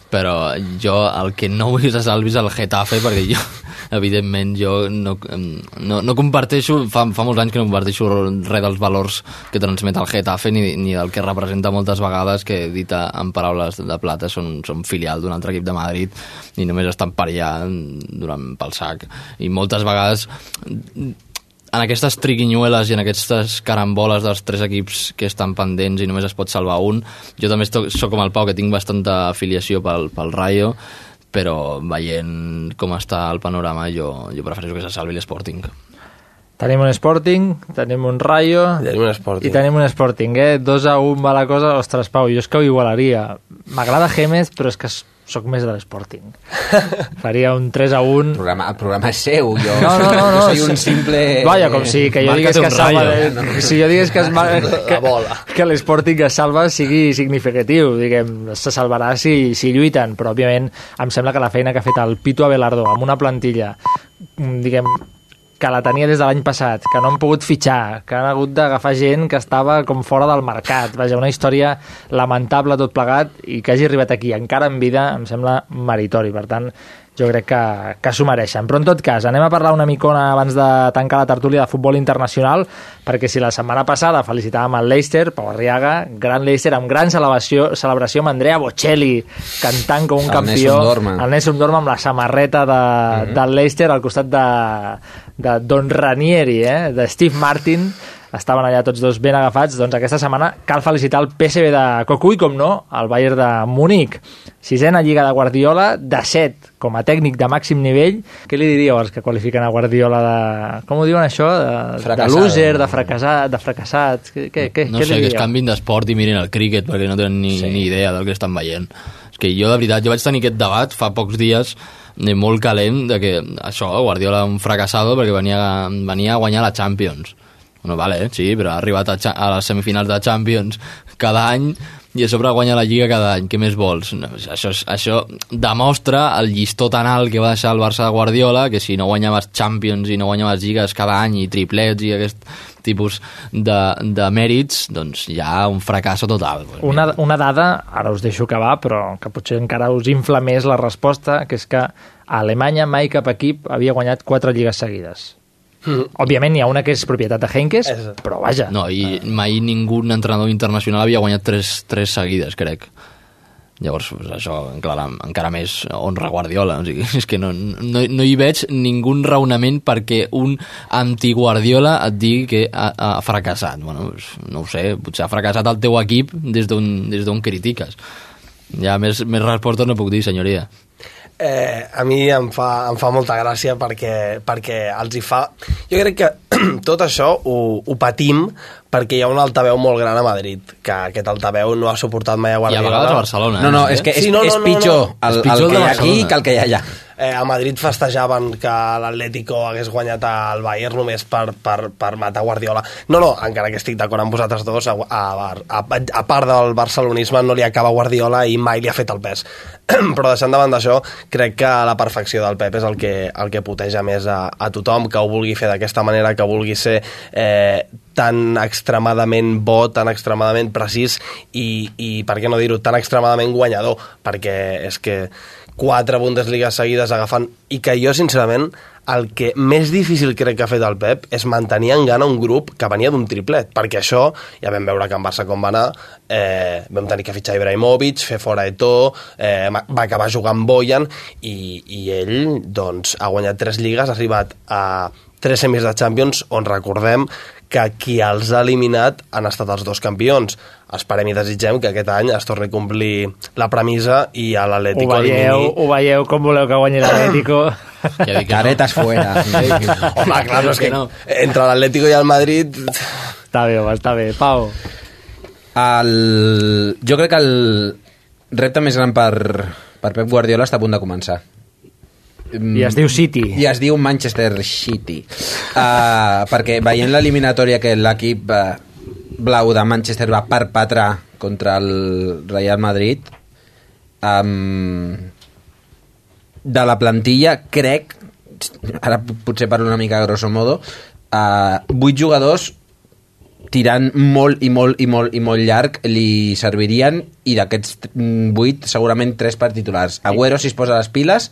però jo el que no vull que se salvi és el Getafe perquè jo, evidentment jo no, no, no comparteixo fa, fa molts anys que no comparteixo res dels valors que transmet el Getafe ni, ni del que representa moltes vegades que dit en paraules de plata són, són filial d'un altre equip de Madrid i només estan per allà durant pel sac. I moltes vegades en aquestes triquinyueles i en aquestes caramboles dels tres equips que estan pendents i només es pot salvar un, jo també sóc com el Pau, que tinc bastanta afiliació pel, pel Rayo, però veient com està el panorama jo, jo prefereixo que se salvi l'Sporting. Tenim un Sporting, tenim un Rayo... Tenim un Sporting. I tenim un Sporting, eh? 2 a 1 va la cosa. Ostres, Pau, jo és que ho igualaria. M'agrada Gémez, però és que sóc més de l'Sporting. Faria un 3 a 1. El programa, el programa és seu, jo, no, no, no, no, soy un simple... Vaya, com si que jo digués que salva... De, no, no. Si jo digués que, es, que, que l'Sporting es salva sigui significatiu, diguem, se salvarà si, si lluiten, però òbviament em sembla que la feina que ha fet el Pito Abelardo amb una plantilla diguem, que la tenia des de l'any passat, que no han pogut fitxar, que han hagut d'agafar gent que estava com fora del mercat. Vaja, una història lamentable tot plegat i que hagi arribat aquí encara en vida em sembla meritori. Per tant, jo crec que, que s'ho mereixen. Però en tot cas, anem a parlar una micona abans de tancar la tertúlia de futbol internacional, perquè si la setmana passada felicitàvem el Leicester, Pau Arriaga, gran Leicester amb gran celebració, celebració amb Andrea Bocelli, cantant com un el campió. Nelson Dorman. El Nelson Dorman amb la samarreta de, mm -hmm. del Leicester al costat de, de Don Ranieri, eh? de Steve Martin, estaven allà tots dos ben agafats, doncs aquesta setmana cal felicitar el PSV de Cocu i, com no, el Bayern de Múnich. Sisena Lliga de Guardiola, de 7 com a tècnic de màxim nivell. Què li diríeu als que qualifiquen a Guardiola de... Com ho diuen això? De, de loser, de fracassat, de fracassat. Què, què, què, no què sé, li que es diríeu? canvin d'esport i mirin el críquet perquè no tenen ni, sí. ni idea del que estan veient. És que jo, de veritat, jo vaig tenir aquest debat fa pocs dies eh, molt calent de que això, Guardiola un fracassado perquè venia, venia a guanyar la Champions. Bueno, vale, sí, però ha arribat a, a les semifinals de Champions cada any i a sobre guanya la Lliga cada any. Què més vols? No, això, això demostra el llistó tan alt que va deixar el Barça de Guardiola, que si no guanyaves Champions i no guanyaves Lligues cada any i triplets i aquest tipus de, de mèrits, doncs hi ha un fracàs total. Una, una dada, ara us deixo acabar, però que potser encara us infla més la resposta, que és que a Alemanya mai cap equip havia guanyat quatre lligues seguides. Mm. Òbviament hi ha una que és propietat de Henkes, però vaja. No, i mai ningú entrenador internacional havia guanyat tres, tres seguides, crec. Llavors, pues, això encara, encara més honra Guardiola. O sigui, és que no, no, no hi veig ningú raonament perquè un anti-Guardiola et digui que ha, ha fracassat. Bueno, pues, no ho sé, potser ha fracassat el teu equip des d'on des d'on critiques. Ja més, més respostes no puc dir, senyoria. Eh, a mi em fa, em fa molta gràcia perquè, perquè els hi fa... Jo crec que tot això ho, ho patim perquè hi ha un altaveu molt gran a Madrid, que aquest altaveu no ha suportat mai a Guardiola. vegades a Barcelona, No, no, és que és, és pitjor el, És pitjor el el de que hi ha aquí que el que hi ha allà. Eh, a Madrid festejaven que l'Atlético hagués guanyat al Bayern només per, per, per matar Guardiola. No, no, encara que estic d'acord amb vosaltres dos, a, a, a, a part del barcelonisme no li acaba Guardiola i mai li ha fet el pes. Però deixant davant d'això, crec que la perfecció del Pep és el que, el que puteja més a, a tothom, que ho vulgui fer d'aquesta manera, que vulgui ser eh, tan extremadament bo, tan extremadament precís i, i per què no dir-ho, tan extremadament guanyador, perquè és que quatre Bundesliga seguides agafant i que jo, sincerament, el que més difícil crec que ha fet el Pep és mantenir en gana un grup que venia d'un triplet, perquè això, ja vam veure que en Barça com va anar, eh, vam tenir que fitxar Ibrahimovic, fer fora Eto'o, eh, va acabar jugant Boyan, i, i ell doncs, ha guanyat tres lligues, ha arribat a tres semis de Champions, on recordem que qui els ha eliminat han estat els dos campions. Esperem i desitgem que aquest any es torni a complir la premissa i a Ho l'Atlético veieu, elimini... ho veieu com voleu que guanyi l'Atlético. Caretas fuera. Home, clar, no, és que entre l'Atlético i el Madrid... Està bé, home, està bé. Pau. El... Jo crec que el repte més gran per, per Pep Guardiola està a punt de començar. I es diu City. I es diu Manchester City. Uh, perquè veient l'eliminatòria que l'equip uh, blau de Manchester va perpetrar contra el Real Madrid, um, de la plantilla, crec, ara potser parlo una mica grosso modo, uh, vuit jugadors tirant molt i molt i molt i molt llarg li servirien i d'aquests 8 segurament 3 per titulars Agüero si es posa les piles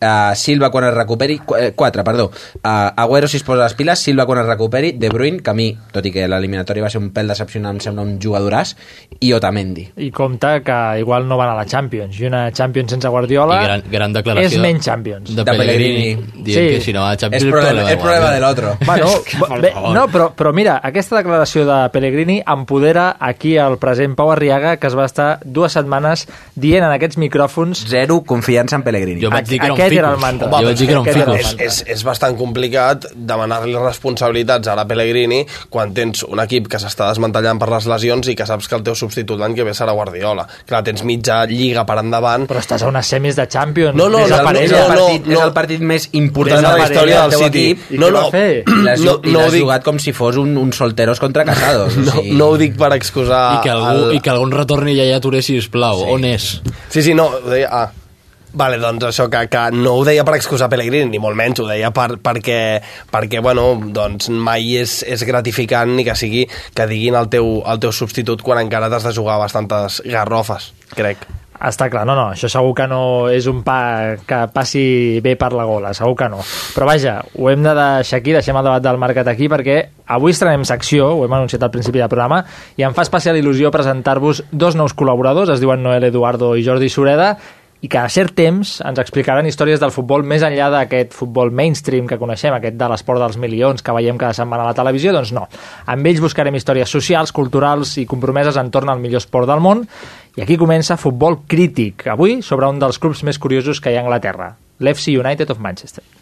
uh, Silva quan es recuperi 4, perdó uh, Agüero si es posa les piles Silva quan es recuperi De Bruyne, que a mi, tot i que l'eliminatori va ser un pèl decepcionant em sembla un jugadoràs i Otamendi I compte que igual no van a la Champions i una Champions sense Guardiola I gran, gran declaració és menys Champions de Pellegrini, dient Sí. que si no va a Champions És problema- és problema de l'altre. Bueno, bé, no, però, però mira, aquesta declaració de Pellegrini empodera aquí el present Pau Arriaga, que es va estar dues setmanes dient en aquests micròfons... Zero confiança en Pellegrini. Jo vaig dir que era un Aquest era el mantra. Jo vaig dir que era un ficus. mantra. és, és bastant complicat demanar-li responsabilitats a la Pellegrini quan tens un equip que s'està desmantellant per les lesions i que saps que el teu substitut l'any que ve serà Guardiola. Clar, tens mitja lliga per endavant. Però estàs a unes semis de Champions. No, no, no, és, el no, partit, no. és el partit més important de la història del City. equip I No, què va no, fer? i l'has no, i no, dic, jugat com si fos un, un solteros contra casados. no, o sigui... no ho dic per excusar... I que algú, el- i que algun retorni ja ja Touré, sisplau. Sí. On és? Sí, sí, no, deia... Ah. Vale, doncs això, que, que no ho deia per excusar Pellegrini, ni molt menys, ho deia per, perquè, perquè bueno, doncs mai és, és gratificant ni que sigui que diguin el teu, el teu substitut quan encara t'has de jugar bastantes garrofes, crec. Està clar, no, no, això segur que no és un pa que passi bé per la gola, segur que no. Però vaja, ho hem de deixar aquí, deixem el debat del mercat aquí, perquè avui estrenem secció, ho hem anunciat al principi del programa, i em fa especial il·lusió presentar-vos dos nous col·laboradors, es diuen Noel Eduardo i Jordi Sureda, i que a cert temps ens explicaran històries del futbol més enllà d'aquest futbol mainstream que coneixem, aquest de l'esport dels milions que veiem cada setmana a la televisió, doncs no. Amb ells buscarem històries socials, culturals i compromeses entorn al millor esport del món i aquí comença Futbol Crític, avui sobre un dels clubs més curiosos que hi ha a Anglaterra, l'FC United of Manchester.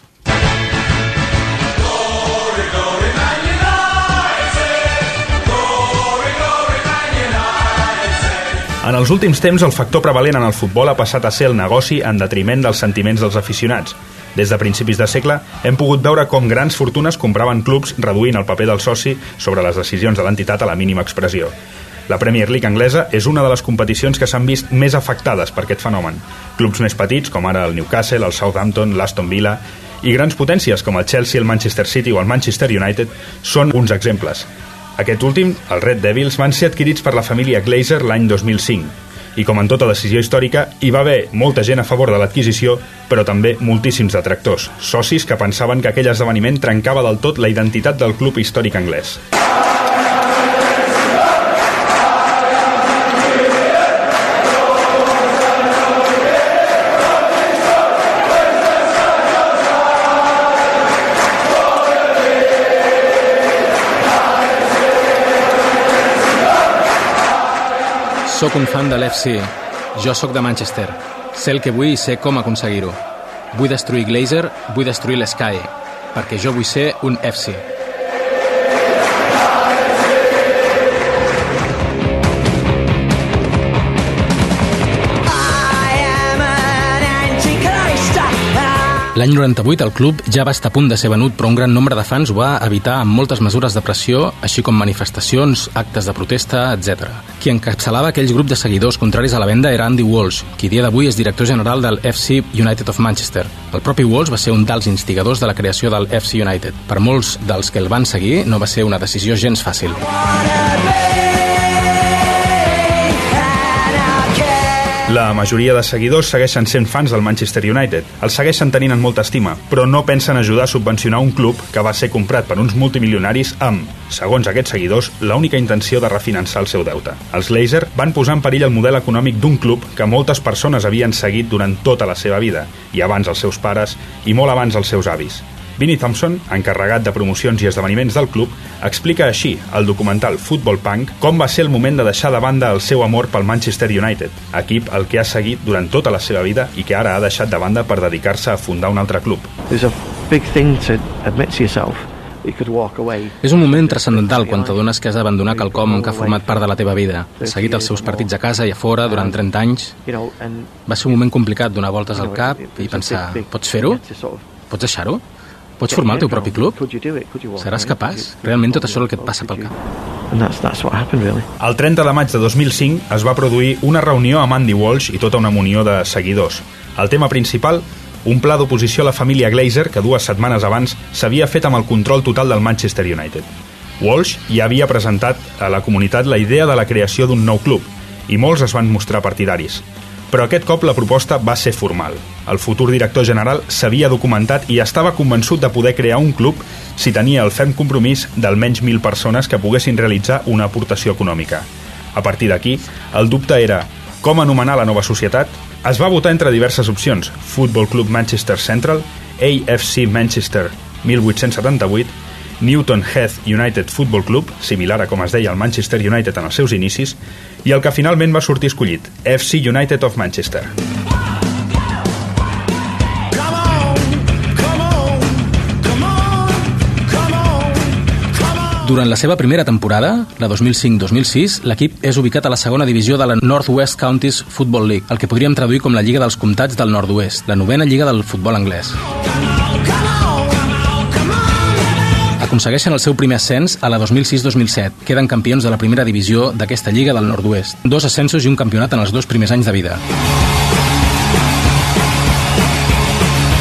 En els últims temps, el factor prevalent en el futbol ha passat a ser el negoci en detriment dels sentiments dels aficionats. Des de principis de segle hem pogut veure com grans fortunes compraven clubs reduint el paper del soci sobre les decisions de l'entitat a la mínima expressió. La Premier League anglesa és una de les competicions que s'han vist més afectades per aquest fenomen. Clubs més petits, com ara el Newcastle, el Southampton, l'Aston Villa, i grans potències com el Chelsea, el Manchester City o el Manchester United són uns exemples. Aquest últim, els Red Devils, van ser adquirits per la família Glazer l'any 2005. I com en tota decisió històrica, hi va haver molta gent a favor de l'adquisició, però també moltíssims detractors, socis que pensaven que aquell esdeveniment trencava del tot la identitat del club històric anglès. Sóc un fan de l'FC. Jo sóc de Manchester. Sé el que vull i sé com aconseguir-ho. Vull destruir Glazer, vull destruir l'Sky, perquè jo vull ser un FC. L'any 98 el club ja va estar a punt de ser venut, però un gran nombre de fans ho va evitar amb moltes mesures de pressió, així com manifestacions, actes de protesta, etc. Qui encapçalava aquell grup de seguidors contraris a la venda era Andy Walsh, qui dia d'avui és director general del FC United of Manchester. El propi Walsh va ser un dels instigadors de la creació del FC United. Per molts dels que el van seguir, no va ser una decisió gens fàcil. La majoria de seguidors segueixen sent fans del Manchester United. El segueixen tenint en molta estima, però no pensen ajudar a subvencionar un club que va ser comprat per uns multimilionaris amb, segons aquests seguidors, l'única intenció de refinançar el seu deute. Els Glazer van posar en perill el model econòmic d'un club que moltes persones havien seguit durant tota la seva vida, i abans els seus pares i molt abans els seus avis. Vinnie Thompson, encarregat de promocions i esdeveniments del club, explica així al documental Football Punk com va ser el moment de deixar de banda el seu amor pel Manchester United, equip el que ha seguit durant tota la seva vida i que ara ha deixat de banda per dedicar-se a fundar un altre club. It's a big thing to admit to yourself. You could walk away. És un moment transcendental quan t'adones que has d'abandonar quelcom que ha format part de la teva vida. Has seguit els seus partits a casa i a fora durant 30 anys. Va ser un moment complicat donar voltes al cap i pensar, pots fer-ho? Pots deixar-ho? Pots formar el teu propi club? Seràs capaç? Realment tot això és el que et passa pel cap. And that's that's what happened really. El 30 de maig de 2005 es va produir una reunió amb Andy Walsh i tota una munió de seguidors. El tema principal, un pla d'oposició a la família Glazer que dues setmanes abans s'havia fet amb el control total del Manchester United. Walsh ja havia presentat a la comunitat la idea de la creació d'un nou club i molts es van mostrar partidaris. Però aquest cop la proposta va ser formal. El futur director general s'havia documentat i estava convençut de poder crear un club si tenia el ferm compromís d'almenys mil persones que poguessin realitzar una aportació econòmica. A partir d'aquí, el dubte era com anomenar la nova societat? Es va votar entre diverses opcions, Football Club Manchester Central, AFC Manchester 1878, Newton Heath United Football Club, similar a com es deia el Manchester United en els seus inicis, i el que finalment va sortir escollit, FC United of Manchester. Durant la seva primera temporada, la 2005-2006, l'equip és ubicat a la segona divisió de la Northwest Counties Football League, el que podríem traduir com la Lliga dels Comtats del Nord-oest, la novena lliga del futbol anglès. Aconsegueixen el seu primer ascens a la 2006-2007. Queden campions de la primera divisió d'aquesta Lliga del Nord-oest. Dos ascensos i un campionat en els dos primers anys de vida.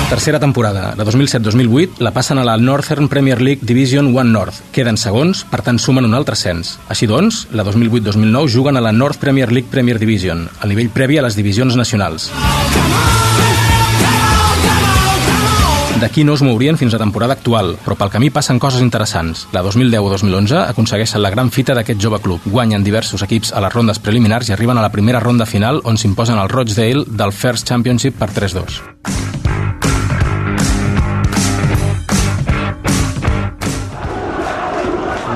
Tercera temporada, la 2007-2008, la passen a la Northern Premier League Division 1 North. Queden segons, per tant sumen un altre ascens. Així doncs, la 2008-2009 juguen a la North Premier League Premier Division, al nivell previ a les divisions nacionals. D'aquí no es mourien fins a temporada actual, però pel camí passen coses interessants. La 2010 2011 aconsegueixen la gran fita d'aquest jove club. Guanyen diversos equips a les rondes preliminars i arriben a la primera ronda final on s'imposen al Rochdale del First Championship per 3-2.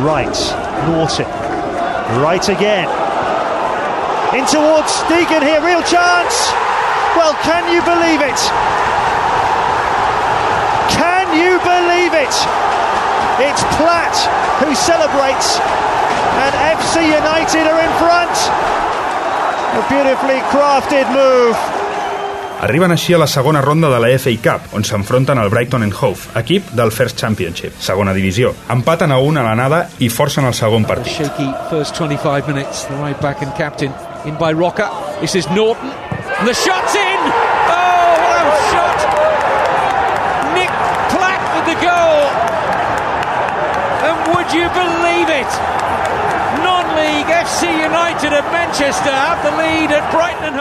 Right, Norton. Right again. In towards Deegan here, real chance. Well, can you believe it? Believe it? It's Platt who celebrates, and FC United are in front. A beautifully crafted move. Arriben així a la segona ronda de la FA Cup, on s'enfronten al Brighton and Hove, equip del First Championship, segona divisió. Empaten a un a l'anada i forcen el segon partit. Shaky first 25 minutes. The right back and captain in by Rocker. This is Norton. And the shot's in! It?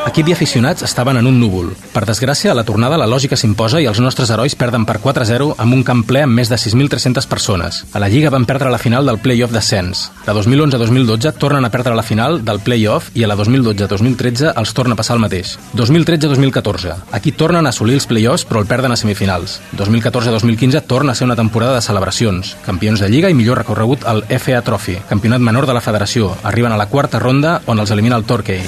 Equip i aficionats estaven en un núvol. Per desgràcia, a la tornada la lògica s'imposa i els nostres herois perden per 4-0 amb un camp ple amb més de 6.300 persones. A la Lliga van perdre la final del play-off d'ascens. La 2011-2012 tornen a perdre la final del play-off i a la 2012-2013 els torna a passar el mateix. 2013-2014. Aquí tornen a assolir els play-offs però el perden a semifinals. 2014-2015 torna a ser una temporada de celebracions. Campions de Lliga i millor recorregut al FA Trophy, campionat menor de la federació. Arriben a la quarta ronda on els elimina el Torquay.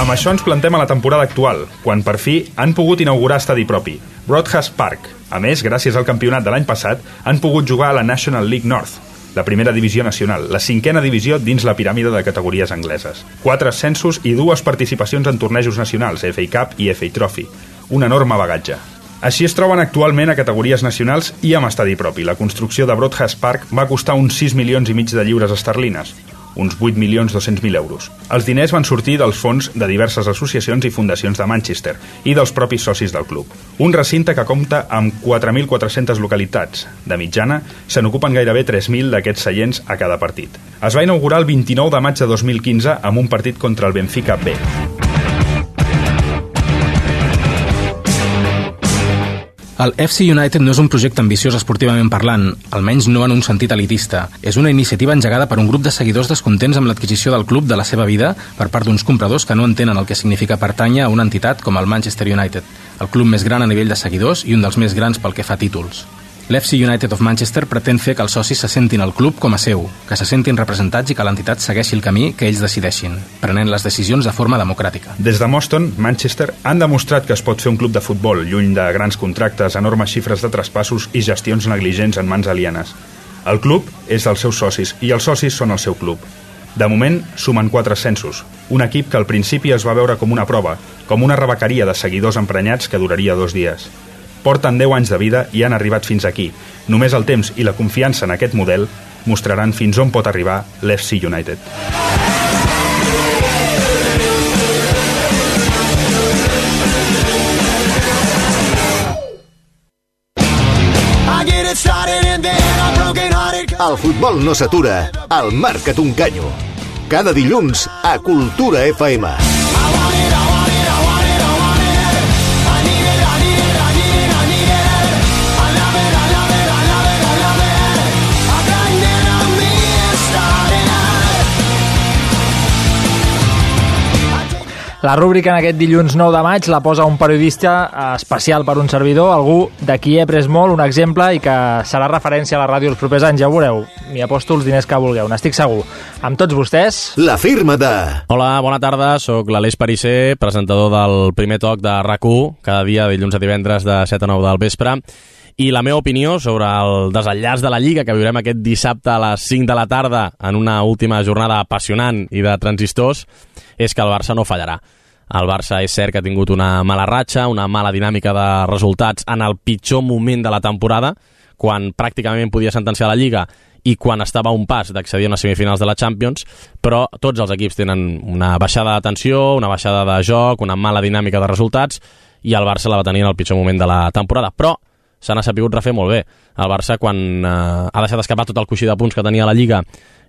Amb això ens plantem a la temporada actual, quan per fi han pogut inaugurar estadi propi, Broadhurst Park. A més, gràcies al campionat de l'any passat, han pogut jugar a la National League North, la primera divisió nacional, la cinquena divisió dins la piràmide de categories angleses. Quatre ascensos i dues participacions en tornejos nacionals, FA Cup i FA Trophy. Un enorme bagatge. Així es troben actualment a categories nacionals i amb estadi propi. La construcció de Broadhurst Park va costar uns 6 milions i mig de lliures esterlines, uns 8 milions 200.000 euros. Els diners van sortir dels fons de diverses associacions i fundacions de Manchester i dels propis socis del club. Un recinte que compta amb 4.400 localitats. De mitjana, se n'ocupen gairebé 3.000 d'aquests seients a cada partit. Es va inaugurar el 29 de maig de 2015 amb un partit contra el Benfica B. El FC United no és un projecte ambiciós esportivament parlant, almenys no en un sentit elitista. És una iniciativa engegada per un grup de seguidors descontents amb l'adquisició del club de la seva vida per part d'uns compradors que no entenen el que significa pertànyer a una entitat com el Manchester United, el club més gran a nivell de seguidors i un dels més grans pel que fa a títols. L'FC United of Manchester pretén fer que els socis se sentin al club com a seu, que se sentin representats i que l'entitat segueixi el camí que ells decideixin, prenent les decisions de forma democràtica. Des de Boston, Manchester, han demostrat que es pot fer un club de futbol lluny de grans contractes, enormes xifres de traspassos i gestions negligents en mans alienes. El club és dels seus socis i els socis són el seu club. De moment, sumen quatre ascensos. Un equip que al principi es va veure com una prova, com una rebequeria de seguidors emprenyats que duraria dos dies. Porten 10 anys de vida i han arribat fins aquí. Només el temps i la confiança en aquest model mostraran fins on pot arribar l'FC United. El futbol no s'atura, al Marca't un canyo. Cada dilluns a Cultura FM. La rúbrica en aquest dilluns 9 de maig la posa un periodista especial per un servidor, algú de qui he après molt, un exemple, i que serà referència a la ràdio els propers anys, ja ho veureu. M'hi aposto els diners que vulgueu, n'estic segur. Amb tots vostès... La firma de... Hola, bona tarda, sóc l'Aleix Parisser, presentador del primer toc de rac cada dia dilluns a divendres de 7 a 9 del vespre. I la meva opinió sobre el desenllaç de la Lliga que viurem aquest dissabte a les 5 de la tarda en una última jornada apassionant i de transistors és que el Barça no fallarà. El Barça és cert que ha tingut una mala ratxa, una mala dinàmica de resultats en el pitjor moment de la temporada, quan pràcticament podia sentenciar la Lliga i quan estava a un pas d'accedir a unes semifinals de la Champions, però tots els equips tenen una baixada de tensió, una baixada de joc, una mala dinàmica de resultats, i el Barça la va tenir en el pitjor moment de la temporada. Però se n'ha sapigut refer molt bé. El Barça, quan eh, ha deixat escapar tot el coixí de punts que tenia la Lliga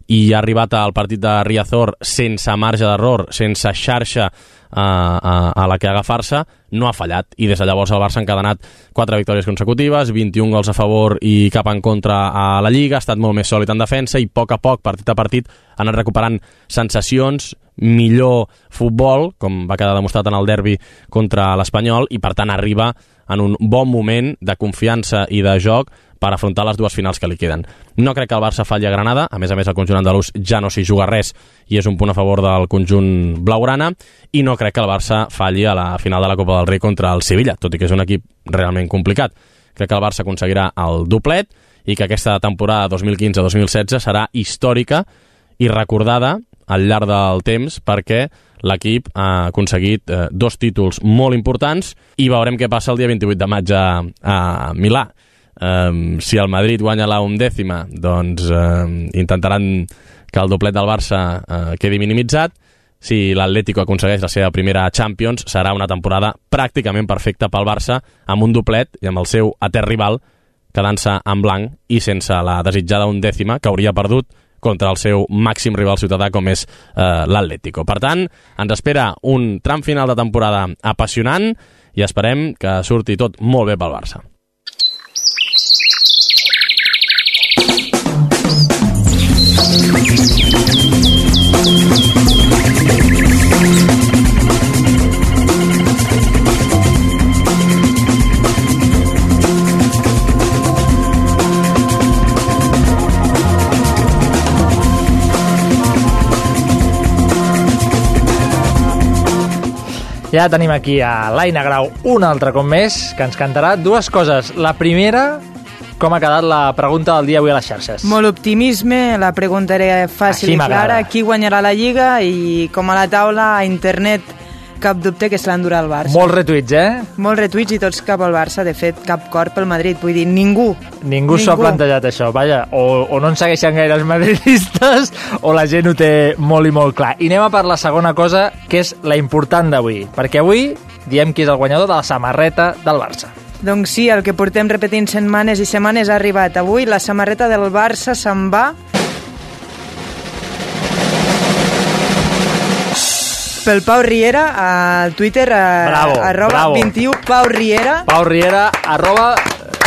i ha arribat al partit de Riazor sense marge d'error, sense xarxa a, a, a la que agafar-se, no ha fallat. I des de llavors el Barça ha encadenat 4 victòries consecutives, 21 gols a favor i cap en contra a la Lliga, ha estat molt més sòlid en defensa i a poc a poc, partit a partit, ha anat recuperant sensacions, millor futbol, com va quedar demostrat en el derbi contra l'Espanyol, i per tant arriba en un bon moment de confiança i de joc per afrontar les dues finals que li queden. No crec que el Barça falli a Granada, a més a més el conjunt andalús ja no s'hi juga res i és un punt a favor del conjunt blaugrana, i no crec que el Barça falli a la final de la Copa del Rei contra el Sevilla, tot i que és un equip realment complicat. Crec que el Barça aconseguirà el doblet i que aquesta temporada 2015-2016 serà històrica i recordada al llarg del temps perquè l'equip ha aconseguit eh, dos títols molt importants i veurem què passa el dia 28 de maig a, a Milà. Um, si el Madrid guanya la undècima, doncs um, intentaran que el doblet del Barça uh, quedi minimitzat. Si l'Atlético aconsegueix la seva primera Champions, serà una temporada pràcticament perfecta pel Barça, amb un doblet i amb el seu etern rival quedant-se en blanc i sense la desitjada undècima que hauria perdut contra el seu màxim rival ciutadà com és eh, l'Atlético. Per tant, ens espera un tram final de temporada apassionant i esperem que surti tot molt bé pel Barça. Ja tenim aquí a l'Aina Grau un altre cop més, que ens cantarà dues coses. La primera, com ha quedat la pregunta del dia avui a les xarxes? Molt optimisme, la pregunta era fàcil Així i clara. Qui guanyarà la Lliga? I com a la taula, a internet, cap dubte que se l'endurà el Barça. Molts retuits, eh? Molts retuits i tots cap al Barça. De fet, cap cor pel Madrid. Vull dir, ningú. Ningú s'ho ha plantejat, això. Vaja, o, o no en segueixen gaire els madridistes o la gent ho té molt i molt clar. I anem a per la segona cosa, que és la important d'avui. Perquè avui diem qui és el guanyador de la samarreta del Barça. Doncs sí, el que portem repetint setmanes i setmanes ha arribat. Avui la samarreta del Barça se'n va pel Pau Riera al Twitter a, Bravo, arroba bravo. 21 Pau Riera Pau Riera, arroba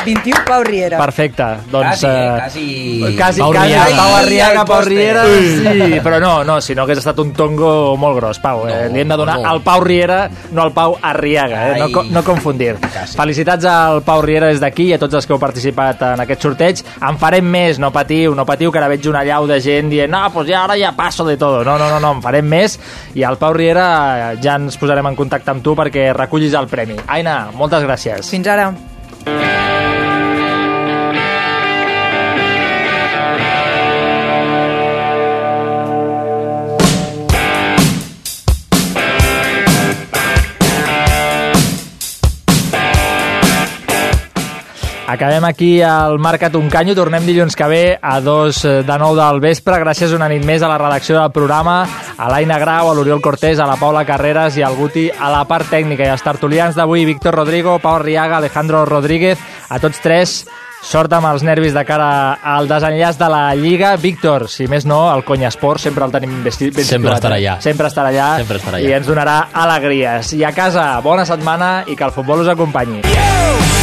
21 Pau Riera. Perfecte. Doncs, Quasi, eh? Quasi- Quasi, Pau quasi. Riera. Pau Arriaga, Pau. Riera... Sí, però no, no, si no hagués estat un tongo molt gros, Pau. Eh? Li hem de donar no. al Pau Riera, no al Pau Arriaga, eh? no, no confundir. Felicitats al Pau Riera des d'aquí i a tots els que heu participat en aquest sorteig. En farem més, no patiu, no patiu, que ara veig una llau de gent dient no, pues ja ara ja passo de todo. No, no, no, no en farem més i al Pau Riera eh, ja ens posarem en contacte amb tu perquè recullis el premi. Aina, moltes gràcies. Fins ara. Acabem aquí al Marcat un canyo, tornem dilluns que ve a dos eh, de nou del vespre, gràcies una nit més a la redacció del programa, a l'Aina Grau, a l'Oriol Cortés, a la Paula Carreras i al Guti a la part tècnica i als tertulians d'avui, Víctor Rodrigo, Pau Arriaga, Alejandro Rodríguez, A tots tres, sort amb els nervis de cara al desenllaç de la Lliga. Víctor, si més no, el Conyasport sempre el tenim ben, ben Sempre situat, estarà eh? allà. Sempre estarà allà, Sempre estarà i allà. ens donarà alegries. I a casa, bona setmana i que el futbol us acompanyi. You